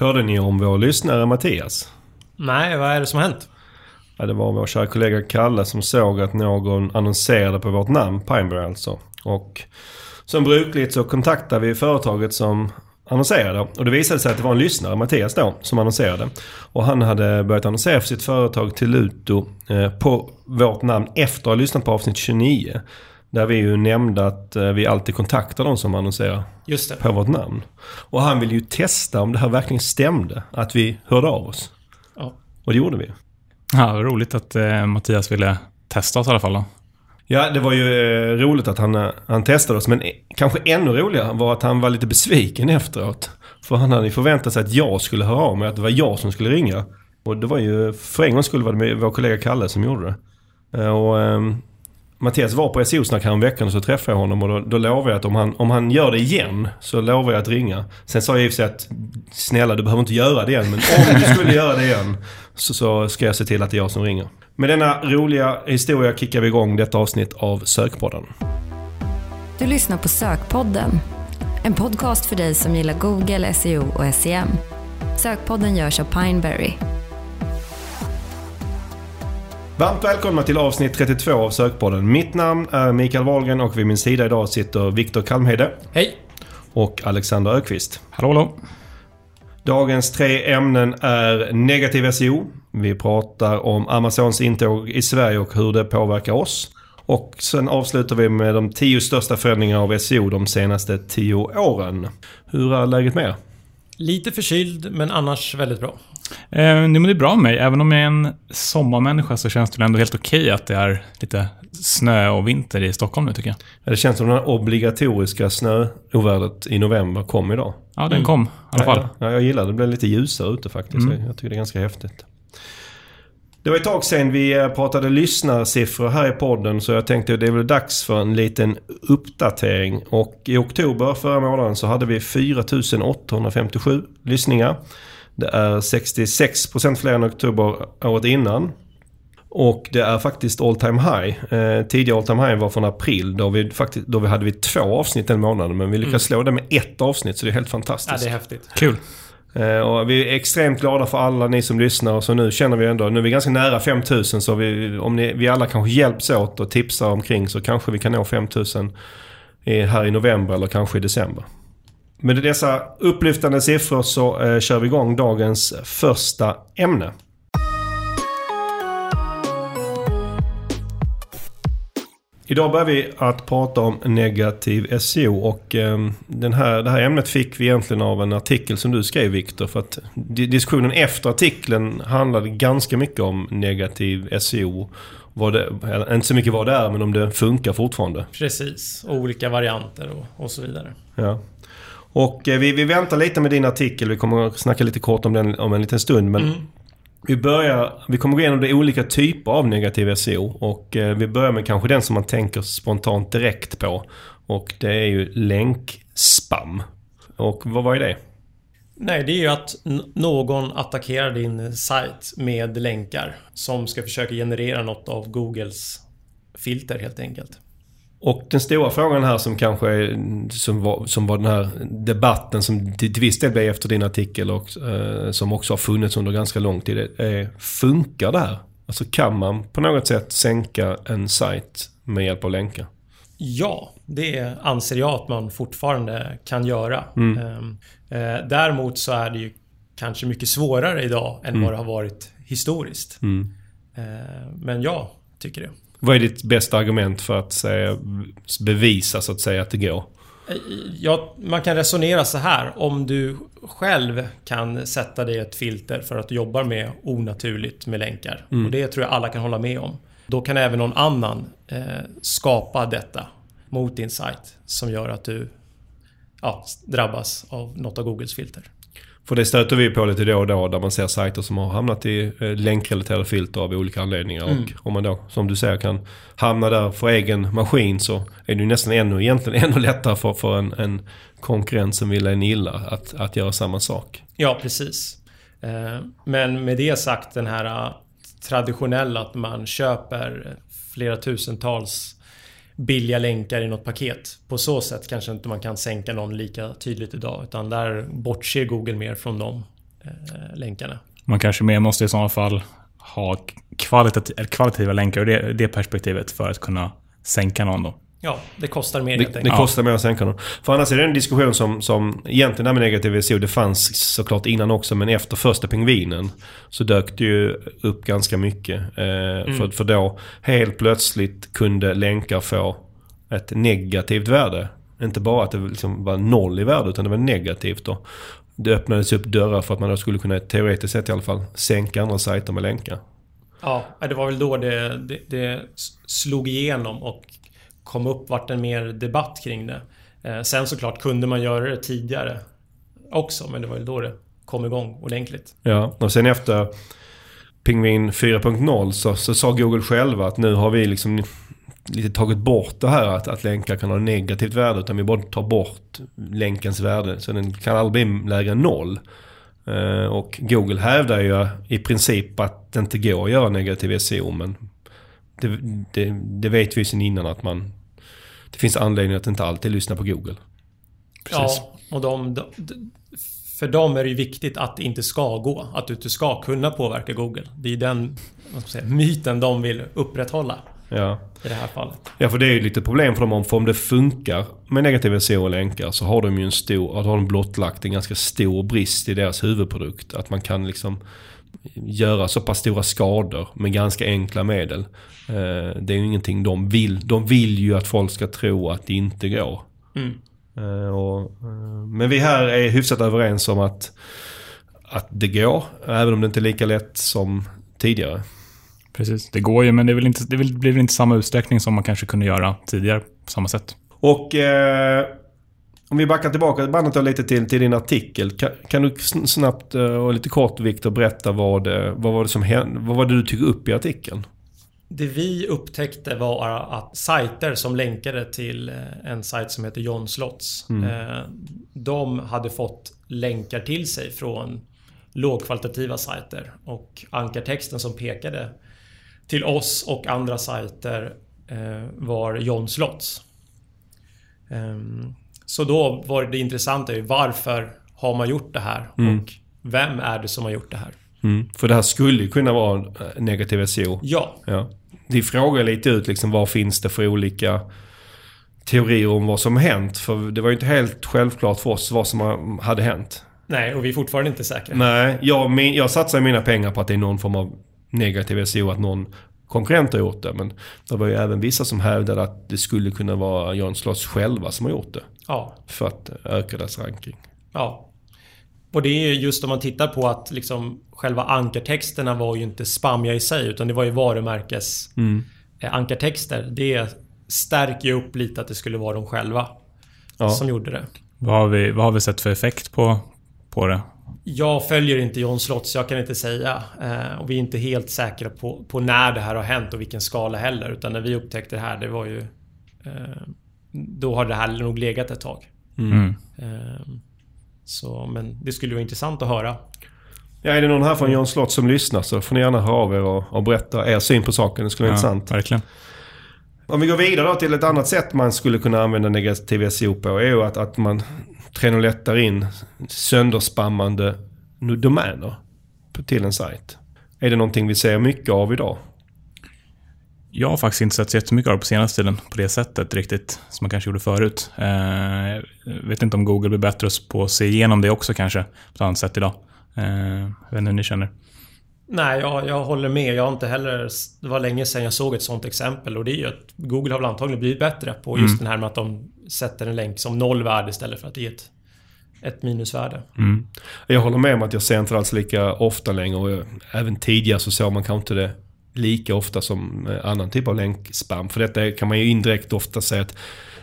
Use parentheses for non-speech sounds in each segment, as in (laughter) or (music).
Hörde ni om vår lyssnare Mattias? Nej, vad är det som har hänt? Ja, det var vår kära kollega Kalle som såg att någon annonserade på vårt namn, Pineberry alltså. Och som brukligt så kontaktade vi företaget som annonserade. Och det visade sig att det var en lyssnare, Mattias då, som annonserade. Och han hade börjat annonsera för sitt företag till Luto eh, på vårt namn efter att ha lyssnat på avsnitt 29. Där vi ju nämnde att eh, vi alltid kontaktar de som annonserar Just det. på vårt namn. Och han ville ju testa om det här verkligen stämde. Att vi hörde av oss. Ja. Och det gjorde vi. Ja, roligt att eh, Mattias ville testa oss i alla fall. Då. Ja, det var ju eh, roligt att han, eh, han testade oss. Men eh, kanske ännu roligare var att han var lite besviken efteråt. För han hade ju förväntat sig att jag skulle höra av mig. Att det var jag som skulle ringa. Och det var ju, för en gångs skull var det med vår kollega Kalle som gjorde det. Eh, Och ehm, Mattias var på SO-snack veckan och så träffade jag honom och då, då lovade jag att om han, om han gör det igen så lovar jag att ringa. Sen sa jag i och för sig att snälla du behöver inte göra det igen men om du skulle göra det igen så, så ska jag se till att det är jag som ringer. Med denna roliga historia kickar vi igång detta avsnitt av Sökpodden. Du lyssnar på Sökpodden. En podcast för dig som gillar Google, SEO och SEM. Sökpodden görs av Pineberry. Varmt välkomna till avsnitt 32 av Sökpodden. Mitt namn är Mikael Wahlgren och vid min sida idag sitter Viktor Kalmhede Hej! och Alexander Ökvist. Hallå, hallå. Dagens tre ämnen är negativ SEO. Vi pratar om Amazons intåg i Sverige och hur det påverkar oss. Och sen avslutar vi med de tio största förändringarna av SEO de senaste tio åren. Hur är läget med er? Lite förkyld, men annars väldigt bra. Eh, nej, men det är bra med mig. Även om jag är en sommarmänniska så känns det ändå helt okej att det är lite snö och vinter i Stockholm nu tycker jag. Ja, Det känns som det här obligatoriska snöovädret i november kom idag. Ja, den kom i alla fall. Ja, jag gillar det. Det blev lite ljusare ute faktiskt. Mm. Jag tycker det är ganska häftigt. Det var ett tag sedan vi eh, pratade lyssnarsiffror här i podden så jag tänkte att det är väl dags för en liten uppdatering. Och i oktober förra månaden så hade vi 4857 lyssningar. Det är 66% fler än oktober året innan. Och det är faktiskt all time high. Eh, tidigare all time high var från april då vi, faktiskt, då vi hade vi två avsnitt den månaden. Men vi lyckades slå det med ett avsnitt så det är helt Ja, fantastiskt. det är häftigt. Kul. Eh, och vi är extremt glada för alla ni som lyssnar. Så nu känner vi ändå, nu är vi ganska nära 5000 så vi, om ni, vi alla kanske hjälps åt och tipsar omkring så kanske vi kan nå 5000 i, här i november eller kanske i december. Med dessa upplyftande siffror så eh, kör vi igång dagens första ämne. Idag börjar vi att prata om negativ SEO och eh, den här, det här ämnet fick vi egentligen av en artikel som du skrev Viktor. För att di- diskussionen efter artikeln handlade ganska mycket om negativ SEO. Vad det, eller, inte så mycket vad det är men om det funkar fortfarande. Precis. Och olika varianter och, och så vidare. Ja. Och eh, vi, vi väntar lite med din artikel. Vi kommer att snacka lite kort om den om en liten stund. Men vi, börjar, vi kommer gå igenom de olika typer av negativ SEO. Och eh, vi börjar med kanske den som man tänker spontant direkt på. Och det är ju länkspam. Och vad, vad är det? Nej, det är ju att någon attackerar din sajt med länkar som ska försöka generera något av Googles filter helt enkelt. Och den stora frågan här som kanske är, som var, som var den här debatten som till, till viss del blev efter din artikel och eh, som också har funnits under ganska lång tid. Är, funkar det här? Alltså kan man på något sätt sänka en sajt med hjälp av länkar? Ja, det anser jag att man fortfarande kan göra. Ehm, eh, däremot så är det ju kanske mycket svårare idag än vad det har varit historiskt. Eh, men jag tycker det. Vad är ditt bästa argument för att säga, bevisa så att säga att det går? Ja, man kan resonera så här. Om du själv kan sätta dig ett filter för att du jobbar med onaturligt med länkar. Och det tror jag alla kan hålla med om. Då kan även någon annan eh, skapa detta mot din sajt som gör att du ja, drabbas av något av Googles filter. För det stöter vi på lite då och då där man ser sajter som har hamnat i eh, länkrelaterade filter av olika anledningar. Och om man då, som du säger, kan hamna där för egen maskin så är det ju nästan ännu, egentligen (laughs) ännu lättare för, för en, en konkurrent som vill en illa att, att göra samma sak. Ja, precis. Eh, Men med det sagt, den här eh, traditionella att man köper flera tusentals billiga länkar i något paket. På så sätt kanske inte man kan sänka någon lika tydligt idag. Utan där bortser Google mer från de eh, länkarna. Man kanske mer måste i sådana fall ha kvalitativa länkar ur det, det perspektivet för att kunna sänka någon då. Ja, det kostar mer helt Det, enkelt. det kostar mer att sänka dem. För annars är det en diskussion som, som egentligen det här med negativ SEO, det fanns såklart innan också, men efter första pingvinen så dök det ju upp ganska mycket. Eh, för, för då helt plötsligt kunde länkar få ett negativt värde. Inte bara att det liksom var noll i värde, utan det var negativt då. Det öppnades upp dörrar för att man då skulle kunna, teoretiskt sett i alla fall, sänka andra sajter med länkar. Ja, det var väl då det, det, det slog igenom och kom upp vart en mer debatt kring det. Eh, sen såklart kunde man göra det tidigare också, men det var ju då det kom igång ordentligt. Ja, och sen efter Pingvin 4.0 så, så sa Google själva att nu har vi liksom lite tagit bort det här att, att länkar kan ha negativt värde. Utan vi bara tar bort länkens värde. Så den kan aldrig bli lägre än noll. Eh, och Google hävdar ju i princip att det inte går att göra negativ SEO. Men det, det, det vet vi ju sen innan att man... Det finns anledning att inte alltid lyssna på Google. Ja, och de, de, för dem är det ju viktigt att det inte ska gå. Att du inte ska kunna påverka Google. Det är ju den säga, myten de vill upprätthålla Ja. i det här fallet. Ja, för det är ju lite problem för dem för om det funkar med negativa SEO och länkar så har de ju en stor, har de blottlagt en ganska stor brist i deras huvudprodukt. Att man kan liksom göra så pass stora skador med ganska enkla medel. Eh, det är ju ingenting de vill. De vill ju att folk ska tro att det inte går. Mm. Eh, och, eh, men vi här är hyfsat överens om att, att det går, även om det inte är lika lätt som tidigare. Precis. Det går ju, men det, är väl inte, det blir väl inte samma utsträckning som man kanske kunde göra tidigare på samma sätt. Och eh, om vi backar tillbaka bandet då lite till, till din artikel. Kan, kan du snabbt eh, och lite kort Viktor berätta vad, eh, vad var det som hände? Vad var det du tog upp i artikeln? Det vi upptäckte var att sajter som länkade till eh, en sajt som heter John Slots. Eh, de hade fått länkar till sig från lågkvalitativa sajter. Och ankartexten som pekade till oss och andra sajter var John Slots. Så då var det intressanta ju varför har man gjort det här? Och vem är det som har gjort det här? Mm. För det här skulle ju kunna vara eh, negativ SEO. Ja, Ja. Vi frågar lite ut liksom vad finns det för olika teorier om vad som har hänt. För det var ju inte helt självklart för oss vad som hade hänt. nej och vi är fortfarande inte säkra. Nej, jag, min, jag satsar mina pengar på att det är någon form av negativ SEO, att någon konkurrent har gjort det. Men det var ju även vissa som hävdade att det skulle kunna vara John Sloss själva som har gjort det. Ja, För att öka deras ranking. Ja. Och det är ju just om man tittar på att liksom själva ankartexterna var ju inte spamiga i sig utan det var ju varumärkes eh, ankartexter. Det stärker ju upp lite att det skulle vara de själva Ja. som gjorde det. Vad har vi, vad har vi sett för effekt på, på det? Jag följer inte John Slotts, jag kan inte säga. Eh, och vi är inte helt säkra på, på när det här har hänt och vilken skala heller. Utan när vi upptäckte det här, det var ju... Eh, då har det här nog legat ett tag. Mm. Eh, så, men det skulle vara intressant att höra. Ja, är det någon här från John Slott som lyssnar så får ni gärna höra av er och, och berätta er syn på saken. Det skulle vara intressant. verkligen. Om vi går vidare då till ett annat sätt man skulle kunna använda negativ SEO på är ju att, att man lättar in sönderspammande domäner till en sajt. Är det någonting vi ser mycket av idag? Jag har faktiskt inte sett så jättemycket av det på senaste tiden på det sättet riktigt, som man kanske gjorde förut. Eh, jag vet inte om Google blir bättre på att se igenom det också kanske, på ett annat sätt idag. Eh, jag vet inte hur ni känner. Nej, jag, jag håller med. Jag har inte heller... Det var länge sedan jag såg ett sånt exempel och det är ju att Google har väl antagligen blivit bättre på just den här med att de sätter en länk som noll värde istället för att ge ett, ett minusvärde. Mm. Jag håller med om att jag ser inte alls lika ofta längre och jag, även tidigare så såg man kanske inte det lika ofta som eh, annan typ av länkspam. För detta kan man ju indirekt ofta säga att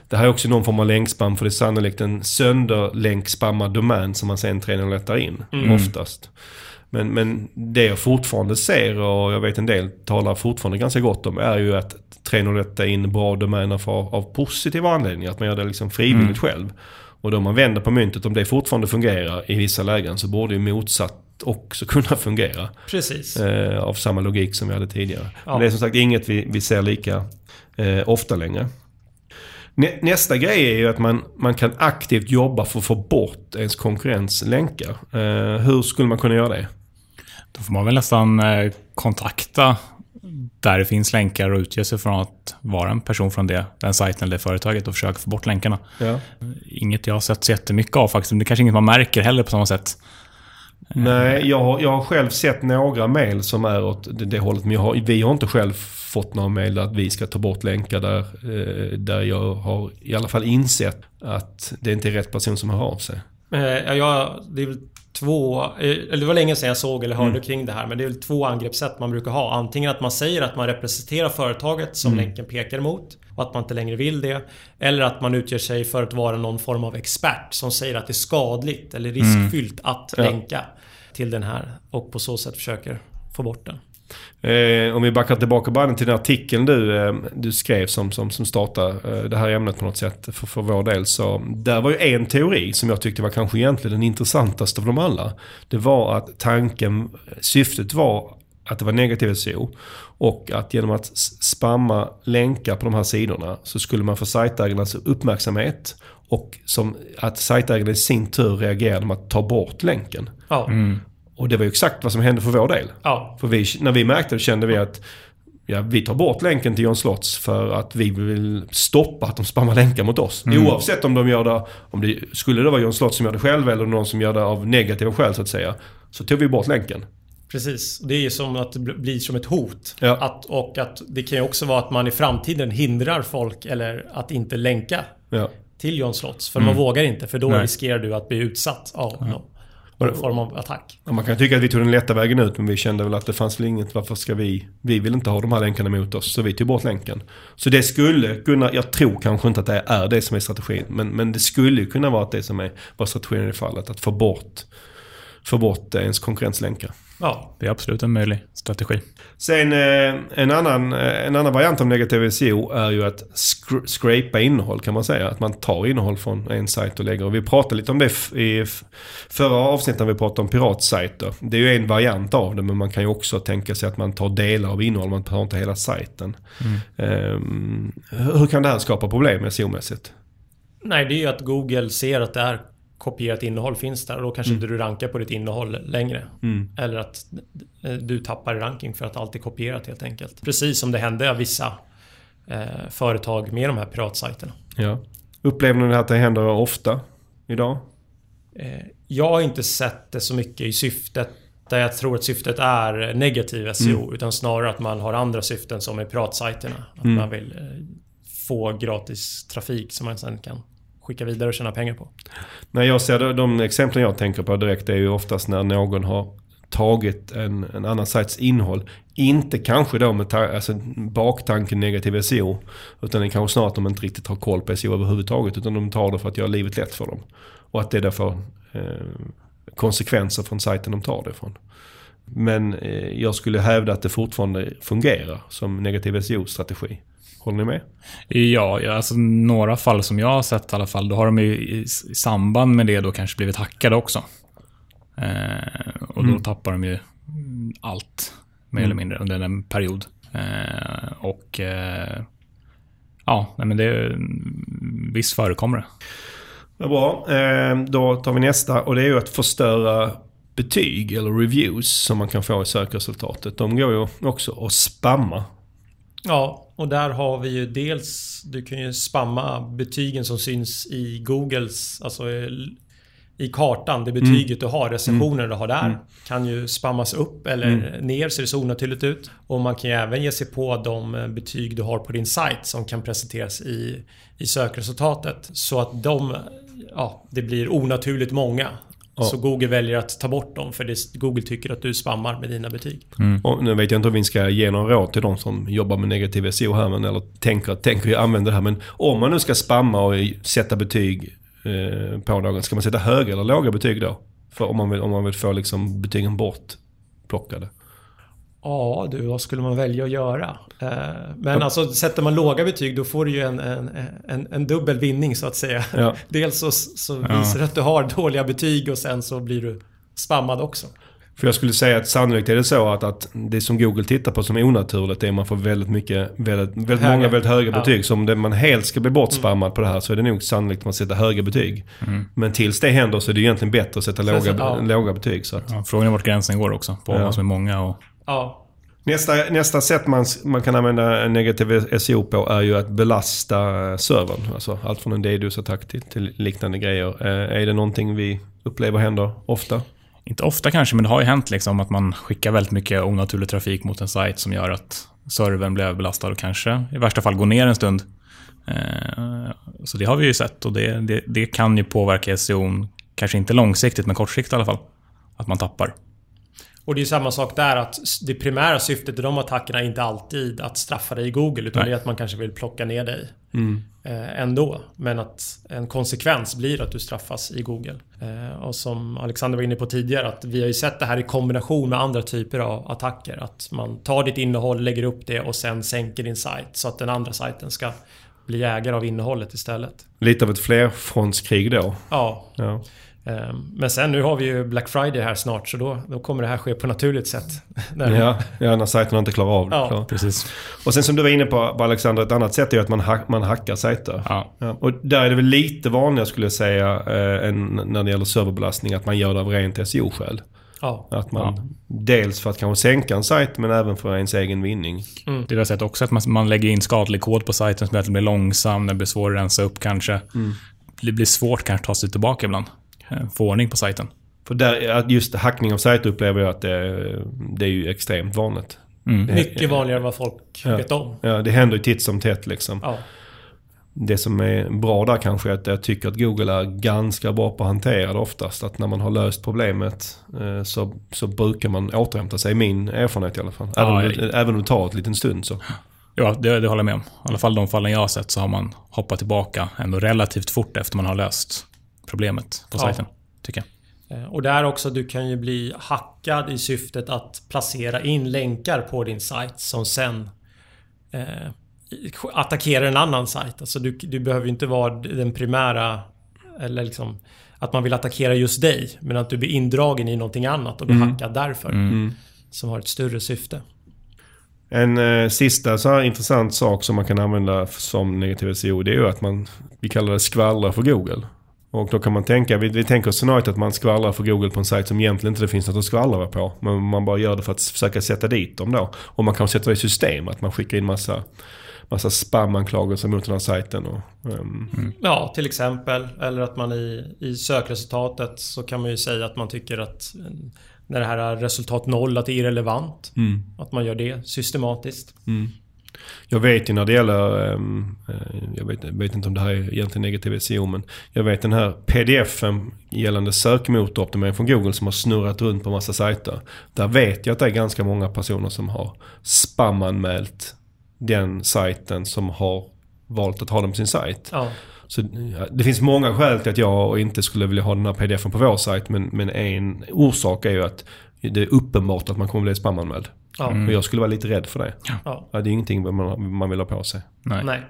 det här är också någon form av länkspam för det är sannolikt en sönderlänkspammad domän som man sen lättar in. Oftast. Men, men det jag fortfarande ser och jag vet en del talar fortfarande ganska gott om är ju att träna och lätta in bra domäner för, av positiva anledningar. Att man gör det liksom frivilligt själv. Och då man vänder på myntet, om det fortfarande fungerar i vissa lägen så borde ju motsatt också kunna fungera. Precis. Eh, av samma logik som vi hade tidigare. Ja. Men det är som sagt inget vi, vi ser lika eh, ofta längre. Nä, nästa grej är ju att man, man kan aktivt jobba för att få bort ens konkurrenslänkar. Eh, hur skulle man kunna göra det? Då får man väl nästan eh, kontakta där det finns länkar och utge sig från att vara en person från det, den sajten eller det företaget och försöka få bort länkarna. Ja. Inget jag har sett så jättemycket av faktiskt. Det är kanske inget man märker heller på samma sätt. Nej, jag, har- jag har själv sett några mejl som är åt det, det hållet. Men jag har, vi har inte själv fått några mejl att vi ska ta bort länkar där, eh, där jag har i alla fall insett att det inte är rätt person som hör av sig. Eh, ja, jag, det är väl två... eh, Eller det var länge sedan jag såg eller hörde kring det här. Men det är väl två angreppssätt man brukar ha. Antingen att man säger att man representerar företaget som länken pekar emot. Och att man inte längre vill det. Eller att man utger sig för att vara någon form av expert som säger att det är skadligt eller riskfyllt att Ja. länka till den här. Och på så sätt försöker få bort den. Eh, om vi backar tillbaka bara till den artikeln du, eh, du skrev som, som, som startade eh, det här ämnet på något sätt för, för vår del. Så där var ju en teori som jag tyckte var kanske egentligen den intressantaste av dem alla. Det var att tanken, syftet var att det var negativ SEO. Och att genom att spamma länkar på de här sidorna så skulle man få sajtägarnas uppmärksamhet. Och som att sajtägarna i sin tur reagerade med att ta bort länken. Ja. Och det var ju exakt vad som hände för vår del. Ja. För vi, när vi märkte det kände vi att ja, vi tar bort länken till John Slotts för att vi vill stoppa att de spammar länkar mot oss. Oavsett om de gör det, om det skulle det vara John Slotts som gör det själv eller någon som gör det av negativa skäl så att säga. Så tog vi bort länken. Precis. Det är ju som att det bl- blir som ett hot. Ja. Att, och att det kan ju också vara att man i framtiden hindrar folk eller att inte länka Ja. till John Slotts. För man vågar inte för då Nej. riskerar du att bli utsatt av någon, någon form av attack. Ja, Man kan tycka att vi tog den lätta vägen ut men vi kände väl att det fanns väl inget, varför ska vi, vi vill inte ha de här länkarna mot oss så vi tog bort länken. Så det skulle kunna, jag tror kanske inte att det är det som är strategin, men, men det skulle ju kunna vara att det som är, var strategin i det fallet, att få bort, få bort eh, ens konkurrenslänkar. Ja. Det är absolut en möjlig strategi. Sen eh, en, annan, eh, en annan variant av negativ SEO är ju att scrapa innehåll kan man säga. Att man tar innehåll från en sajt och lägger. Och vi pratade lite om det i förra avsnittet när vi pratade om piratsajter. Det är ju en variant av det men man kan ju också tänka sig att man tar delar av innehåll, man tar inte hela sajten. Ehm, hur kan det här skapa problem SEO-mässigt? Nej, det är ju att Google ser att det är kopierat innehåll finns där och då kanske inte du rankar på ditt innehåll längre. Eller att du tappar i ranking för att allt är kopierat helt enkelt. Precis som det hände av vissa eh, företag med de här piratsajterna. Ja. Upplever ni att det händer ofta idag? Eh, jag har inte sett det så mycket i syftet där jag tror att syftet är negativ SEO utan snarare att man har andra syften som är piratsajterna. Att man vill eh, få gratis trafik som man sen kan skicka vidare och tjäna pengar på. När jag ser det, de exemplen jag tänker på direkt är ju oftast när någon har tagit en, en annan sajts innehåll. Inte kanske då med ta, alltså, baktanken negativ SEO. Utan det är kanske snarare att de inte riktigt har koll på SEO överhuvudtaget. Utan de tar det för att göra livet lätt för dem. Och att det då får eh, konsekvenser från sajten de tar det ifrån. Men eh, jag skulle hävda att det fortfarande fungerar som negativ SEO-strategi. Håller ni med? Ja, ja, alltså några fall som jag har sett i alla fall, då har de ju i, i samband med det då kanske blivit hackade också. Eh, och då tappar de ju mm, allt, mer eller mindre, under en period. Eh, och eh, ja, nej, men det... mm, Visst förekommer det. Ja, bra. Eh, då tar vi nästa och det är ju att förstöra betyg eller reviews som man kan få i sökresultatet. De går ju också att spamma. Ja, och där har vi ju dels... Du kan ju spamma betygen som syns i Googles... Alltså i- kartan, det betyget du har, recensioner du har där. Kan ju spammas upp eller ner så det ser onaturligt ut. Och man kan ju även ge sig på de eh, betyg du har på din sajt som kan presenteras i, i sökresultatet. Så att de... Ja, det blir onaturligt många. Så Google väljer att ta bort dem för det, Google tycker att du spammar med dina betyg. Och nu vet jag inte om vi ska ge någon råd till de som jobbar med negativ SEO här, men, eller tänker, tänker jag använda det här. Men om man nu ska spamma och sätta betyg eh, på någon, ska man sätta höga eller låga betyg då? För om man vill, om man vill få liksom betygen bortplockade. Ja du, vad skulle man välja att göra? Eh, Men alltså sätter man låga betyg då får du ju en, en, en, en dubbel vinning så att säga. Ja. (laughs) Dels så, så visar det att du har dåliga betyg och sen så blir du spammad också. För jag skulle säga att sannolikt är det så att, att det som Google tittar på som onaturligt är att man får väldigt mycket, väldigt, väldigt Höga. många väldigt höga Ja. betyg. Så om det, man helt ska bli bortspammad på det här så är det nog sannolikt att man sätter höga betyg. Men tills det händer så är det egentligen bättre att sätta Så- låga, ja. låga betyg. Så att. Ja, frågan är vart gränsen går också. På Ja. vad som är många och... Ja. Nästa, nästa sätt man, man kan använda negativ SEO på är ju att belasta eh, servern. Alltså allt från en DDoS-attack till, till liknande grejer. Eh, är det någonting vi upplever händer ofta? Inte ofta kanske, men det har ju hänt liksom att man skickar väldigt mycket onaturlig trafik mot en sajt som gör att servern blir överbelastad och kanske i värsta fall går ner en stund. Eh, Så det har vi ju sett och det, det, det kan ju påverka SEO, kanske inte långsiktigt men kortsiktigt i alla fall. Att man tappar. Och det är samma sak där att det primära syftet i de attackerna är inte alltid att straffa dig i Google utan Nej. det är att man kanske vill plocka ner dig eh, ändå. Men att en konsekvens blir att du straffas i Google. Eh, och som Alexander var inne på tidigare att vi har ju sett det här i kombination med andra typer av attacker. Att man tar ditt innehåll, lägger upp det och sen sänker din sajt så att den andra sajten ska bli ägare av innehållet istället. Lite av ett flerfrontskrig då. Ja, Ja. Eh, men sen nu har vi ju Black Friday här snart så då, då kommer det här ske på naturligt sätt. (laughs) Ja, ja, när sajterna inte klarar av det. Ja. klart. Precis. Och sen som du var inne på, på Alexander, ett annat sätt är att man, hack, man hackar sajter. Ja. Ja, och där är det väl lite vanligare skulle jag säga eh, än när det gäller serverbelastning att man gör det av rent SEO-skäl. Ja. Att man dels för att kanske sänka en sajt men även för ens egen vinning. Det har jag sett också att man, man lägger in skadlig kod på sajten som gör att den blir långsam, den blir svår att rensa upp kanske. Det blir svårt kanske att ta sig tillbaka ibland. Eh, Få ordning på sajten. För där, att just hackning av sajter upplever jag att det, det är ju extremt vanligt. Mm. Mycket vanligare än vad folk Ja. vet om. Ja, det händer ju titt som tätt liksom. Ja. Det som är bra där kanske är att jag tycker att Google är ganska bra på att hantera det oftast. Att när man har löst problemet eh, så, så brukar man återhämta sig. Min erfarenhet i alla fall. Även, Ja, om, det, även om det tar ett liten stund så. Ja, det, det håller jag med om. I alla fall de fallen jag har sett så har man hoppat tillbaka ändå relativt fort efter man har löst problemet på Ja. sajten. Tycker jag. Eh, Och där också, du kan ju bli hackad i syftet att placera in länkar på din sajt som sen eh, attackerar en annan sajt. Alltså du, du behöver ju inte vara den primära eller liksom att man vill attackera just dig. Men att du blir indragen i någonting annat och blir hackad därför. Som har ett större syfte. En eh, sista så här intressant sak som man kan använda som negativ SEO det är ju att man, vi kallar det skvallra för Google. Och då kan man tänka, vi, vi tänker oss scenariot att man skvallrar för Google på en sajt som egentligen inte det finns något att skvallra på. Men man bara gör det för att försöka sätta dit dem då. Och man kan sätta det i system, att man skickar in massa, massa spamanklagelser mot den här sajten. Och, ehm, Ja, till exempel. Eller att man i, i sökresultatet så kan man ju säga att man tycker att eh, när det här är resultat noll, att det är irrelevant. Att man gör det systematiskt. Jag vet ju när det gäller, ehm, eh, jag vet, jag vet inte om det här är egentligen negativ SEO, men jag vet den här pdfen gällande sökmotoroptimering från Google som har snurrat runt på massa sajter. Där vet jag att det är ganska många personer som har spamanmält den sajten som har valt att ha den på sin sajt. Ja. Så det finns många skäl till att jag inte skulle vilja ha den här pdfen på vår sajt, men, men en orsak är ju att det är uppenbart att man kommer bli spamanmäld. Ja. Och jag skulle vara lite rädd för det. ja. Det är ingenting man, man vill ha på sig. Nej. Nej.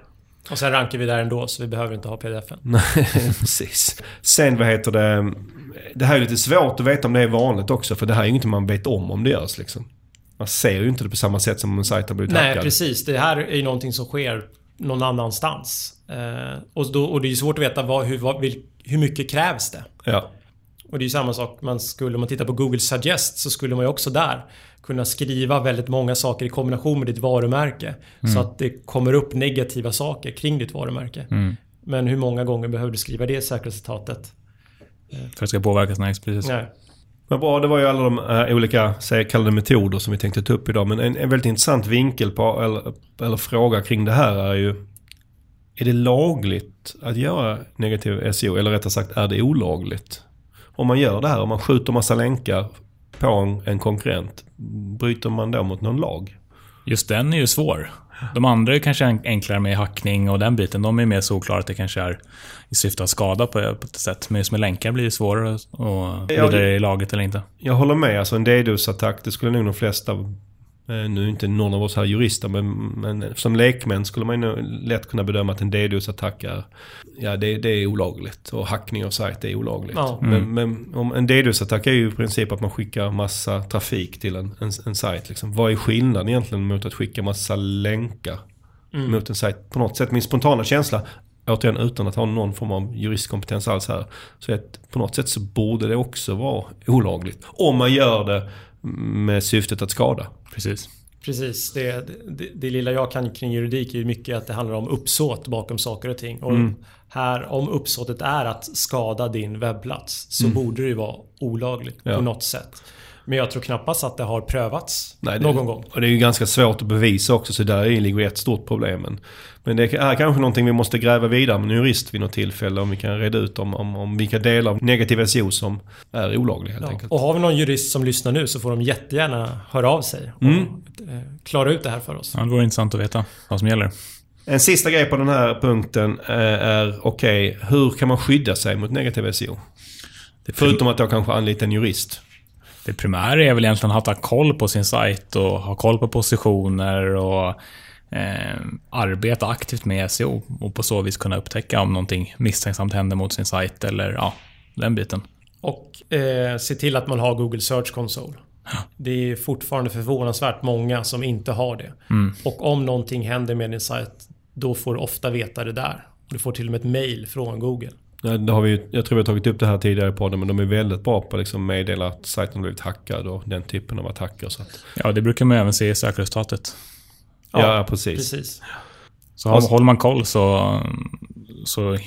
Och sen rankar vi där ändå så vi behöver inte ha pdfen. (laughs) Nej, precis. Sen vad heter det? Det här är lite svårt att veta om det är vanligt också. För det här är inget man vet om om det görs liksom. Man ser ju inte det på samma sätt som om en sajt har blivit Nej, hackad. precis. Det här är ju någonting som sker någon annanstans. Eh, och, då, och det är ju svårt att veta vad, hur, vad, vil, hur mycket krävs det? Ja. Och det är ju samma sak, man skulle, om man tittar på Google Suggest så skulle man ju också där kunna skriva väldigt många saker i kombination med ditt varumärke. Så att det kommer upp negativa saker kring ditt varumärke. Men hur många gånger behöver du skriva det i sökresultatet? För att det ska påverkas, nej, precis. Nej. Men bra, det var ju alla de äh, olika, kallade metoder som vi tänkte ta upp idag. Men en, en väldigt intressant vinkel på, eller, eller fråga kring det här är ju Är det lagligt att göra negativ SEO? Eller rättare sagt, är det olagligt? Om man gör det här, om man skjuter massa länkar på en, en konkurrent, bryter man då mot någon lag? Just den är ju svår. De andra är kanske en- enklare med hackning och den biten. De är mer såklara att det kanske är i syfte att skada på, ett sätt. Men just med länkar blir det svårare vidare det- i laget eller inte. Jag håller med, alltså en DDoS-attack, det skulle nog de flesta Nu är inte någon av oss här jurister men, men som lekmän skulle man ju lätt kunna bedöma att en DDoS-attack är, ja, det, det är olagligt. Och hackning av sajt är olagligt. Ja. Men, men om en DDoS-attack är ju i princip att man skickar massa trafik till en, en, en sajt. Liksom. Vad är skillnaden egentligen mot att skicka massa länkar mot en sajt? På något sätt, min spontana känsla återigen utan att ha någon form av juristkompetens alls här. Så att på något sätt så borde det också vara olagligt. Om man gör det med syftet att skada. Precis. Precis. Det, det, det lilla jag kan kring juridik är ju mycket att det handlar om uppsåt bakom saker och ting. Och Mm. här, om uppsåtet är att skada din webbplats så borde det ju vara olagligt Mm. Ja. på något sätt. Men jag tror knappast att det har prövats Nej, det, någon gång. Och det är ju ganska svårt att bevisa också så där ligger ett stort problem. Men, men det är kanske någonting vi måste gräva vidare med en jurist vid något tillfälle. Om vi kan reda ut om, om, om vilka delar av negativ SEO som är olagliga helt Ja. enkelt. Och har vi någon jurist som lyssnar nu så får de jättegärna höra av sig och Mm. eh, klara ut det här för oss. Ja, det vore intressant att veta vad som gäller. En sista grej på den här punkten eh, är okej, hur kan man skydda sig mot negativ SEO? Förutom att jag kanske anlita en jurist. Det primära är väl egentligen att ha koll på sin sajt och ha koll på positioner och eh, arbeta aktivt med SEO och på så vis kunna upptäcka om någonting misstänksamt händer mot sin sajt eller ja, den biten. Och eh, se till att man har Google Search Console. Det är fortfarande förvånansvärt många som inte har det. Och om någonting händer med din sajt, då får du ofta veta det där. Du får till och med ett mail från Google. Ja, det har vi, jag tror vi har tagit upp det här tidigare i podden, men de är väldigt bra på att liksom meddela att sajten har blivit hackad och den typen av attacker. Så att, Ja, det brukar man även se i sökresultatet. ja, precis. Precis. Så har, håller man koll så, så...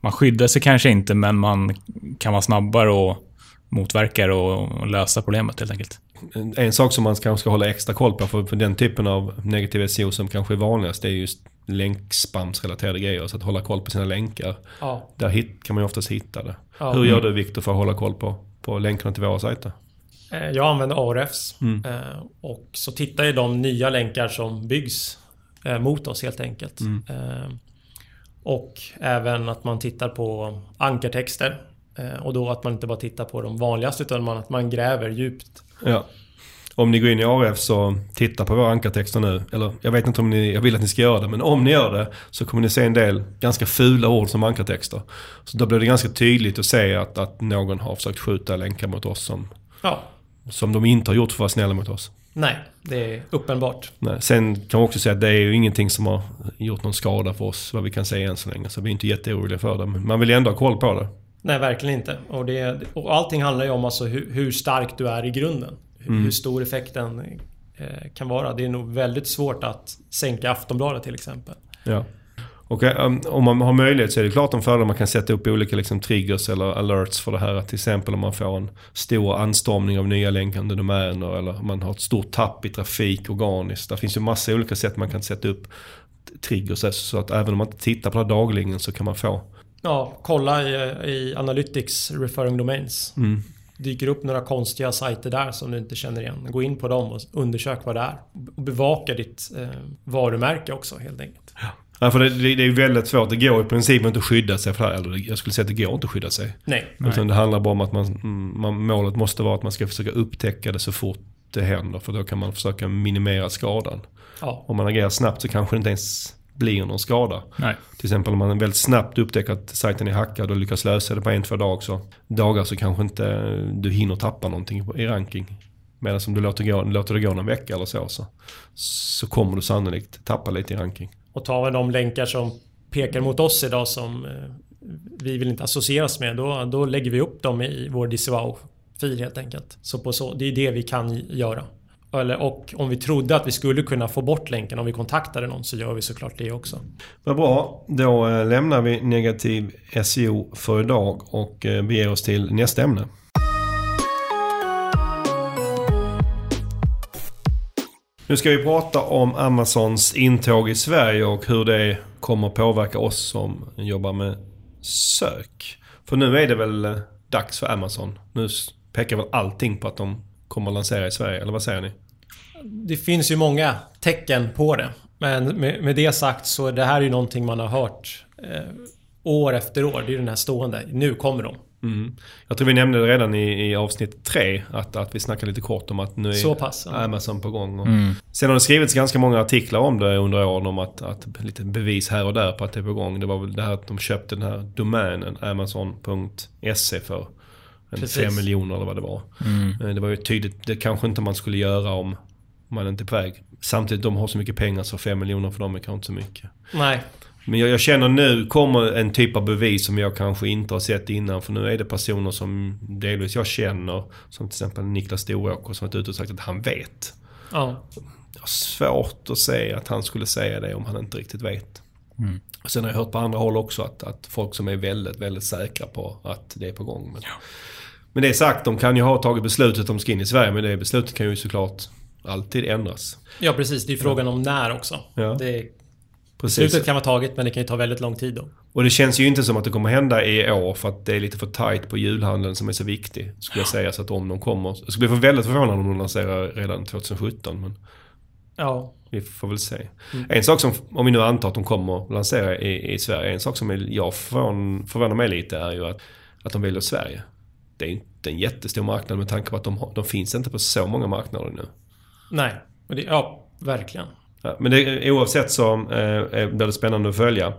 Man skyddar sig kanske inte, men man kan vara snabbare och motverka det och, lösa problemet helt enkelt. En, en sak som man kanske ska hålla extra koll på för, för den typen av negativ SEO som kanske är vanligast, det är just länkspamsrelaterade grejer. Så att hålla koll på sina länkar. Ja. Där hit, kan man ju oftast hitta det. Ja. Hur gör du Viktor för att hålla koll på, på länkarna till våra sajter? Eh, Jag använder Ahrefs. Mm. Eh, Och så tittar jag de nya länkar som byggs eh, mot oss helt enkelt. Mm. Och även att man tittar på ankartexter. Och då att man inte bara tittar på de vanligaste utan att man gräver djupt. Ja. Om ni går in i ARF så titta på våra ankartexter nu. Eller jag vet inte om ni, jag vill att ni ska göra det. Men om ni gör det så kommer ni se en del ganska fula ord som ankartexter. Så då blir det ganska tydligt att se att, att någon har försökt skjuta länkar mot oss som, Ja, som de inte har gjort för att vara snälla mot oss. nej, det är uppenbart. Nej. Sen kan man också säga att det är ju ingenting som har gjort någon skada för oss vad vi kan säga än så länge. Så vi är inte jätteoroliga för det. Men man vill ju ändå ha koll på det. Nej, verkligen inte. Och, det, och allting handlar ju om alltså hur, hur stark du är i grunden. Hur, hur stor effekten eh, kan vara. Det är nog väldigt svårt att sänka Aftonbladet till exempel. Ja. Och eh, om man har möjlighet så är det klart en fördel man kan sätta upp olika liksom, triggers eller alerts för det här. Att till exempel om man får en stor anstormning av nya länkande domäner eller man har ett stort tapp i trafik organiskt. Det finns ju massa olika sätt man kan sätta upp triggers så att även om man inte tittar på det här dagligen så kan man få. Ja, kolla i, i Analytics Referring Domains. Mm. Dyker upp några konstiga sajter där som du inte känner igen. Gå in på dem och undersök vad det är. Och bevaka ditt eh, varumärke också helt enkelt. Ja, för det, det, är väldigt svårt. Det går i princip inte att skydda sig för det här. Eller jag skulle säga att det går inte att skydda sig. Nej. Utan det handlar bara om att man, man, målet måste vara att man ska försöka upptäcka det så fort det händer. För då kan man försöka minimera skadan. Ja, Om man agerar snabbt så kanske det inte ens blir någon skada. Nej. Till exempel om man väldigt snabbt upptäcker att sajten är hackad och lyckas lösa det på en, två dagar så, dagar så kanske inte du hinner tappa någonting i ranking. Medan om du låter, gå, låter det gå någon vecka eller så, så, så kommer du sannolikt tappa lite i ranking. och tar vi de länkar som pekar mot oss idag som eh, vi vill inte associeras med. Då, då lägger vi upp dem i vår disavow-fil helt enkelt. Så på så, det är det vi kan göra. Eller, och om vi trodde att vi skulle kunna få bort länken om vi kontaktade någon så gör vi såklart det också. Vad bra, då eh, lämnar vi negativ SEO för idag och eh, beger oss till nästa ämne. Nu ska vi prata om Amazons intåg i Sverige och hur det kommer påverka oss som jobbar med sök. För nu är det väl eh, dags för Amazon. Nu pekar väl allting på att de kommer att lansera i Sverige, eller vad säger ni? Det finns ju många tecken på det. Men med, med det sagt så det här är ju någonting man har hört eh, år efter år. Det är ju den här stående. Nu kommer de. Mm. Jag tror vi nämnde det redan i, i avsnitt tre, att, att vi snackade lite kort om att nu är Så pass, ja. Amazon på gång. Och Mm. Sen har det skrivits ganska många artiklar om det under åren om att, att lite bevis här och där på att det är på gång. Det var väl det här att de köpte den här domänen amazon.se för en Precis. fem miljoner eller vad det var. Mm. Eh, Det var ju tydligt, det kanske inte man skulle göra om man inte är på väg. Samtidigt, de har så mycket pengar så fem miljoner för dem är kanske inte så mycket. Nej. Men jag, jag känner nu kommer en typ av bevis som jag kanske inte har sett innan. För nu är det personer som delvis jag känner. Som till exempel Niklas Storåker som har varit ute och sagt att han vet. Ja. Jag har svårt att se att han skulle säga det om han inte riktigt vet. Mm. Och sen har jag hört på andra håll också att, att folk som är väldigt, väldigt säkra på att det är på gång. Men, men det är sagt, de kan ju ha tagit beslutet om de ska in i Sverige. Men det beslutet kan ju såklart alltid ändras. ja, precis. Det är frågan om när också. Ja. Det, Precis. beslutet kan vara taget, men det kan ju ta väldigt lång tid då. Och det känns ju inte som att det kommer hända i år för att det är lite för tight på julhandeln som är så viktig. Skulle jag säga. Så att om de kommer... Jag skulle bli väldigt förvånad om de lanserar redan 2017. Men Ja. vi får väl se. En sak som, om vi nu antar att de kommer lansera i, i Sverige. En sak som jag förvån, förvånar mig lite är ju att, att de väljer Sverige. Det är inte en jättestor marknad med tanke på att de, de finns inte på så många marknader nu. Nej. Men det, ja, verkligen. Ja, men det, oavsett så eh, är- blir det spännande att följa.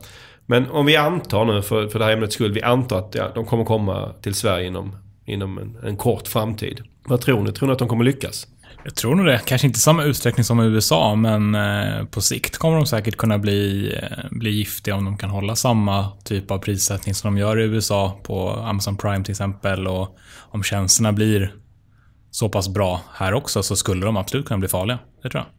Men om vi antar nu, för, för det här ämnets skull, vi antar att ja, de kommer komma till Sverige inom, inom en, en kort framtid. Vad tror ni? Tror ni att de kommer lyckas? Jag tror nog det. Kanske inte i samma utsträckning som i USA, men eh, på sikt kommer de säkert kunna bli, eh, bli giftiga om de kan hålla samma typ av prissättning som de gör i USA på Amazon Prime till exempel. Och om tjänsterna blir så pass bra här också så skulle de absolut kunna bli farliga. Det tror jag.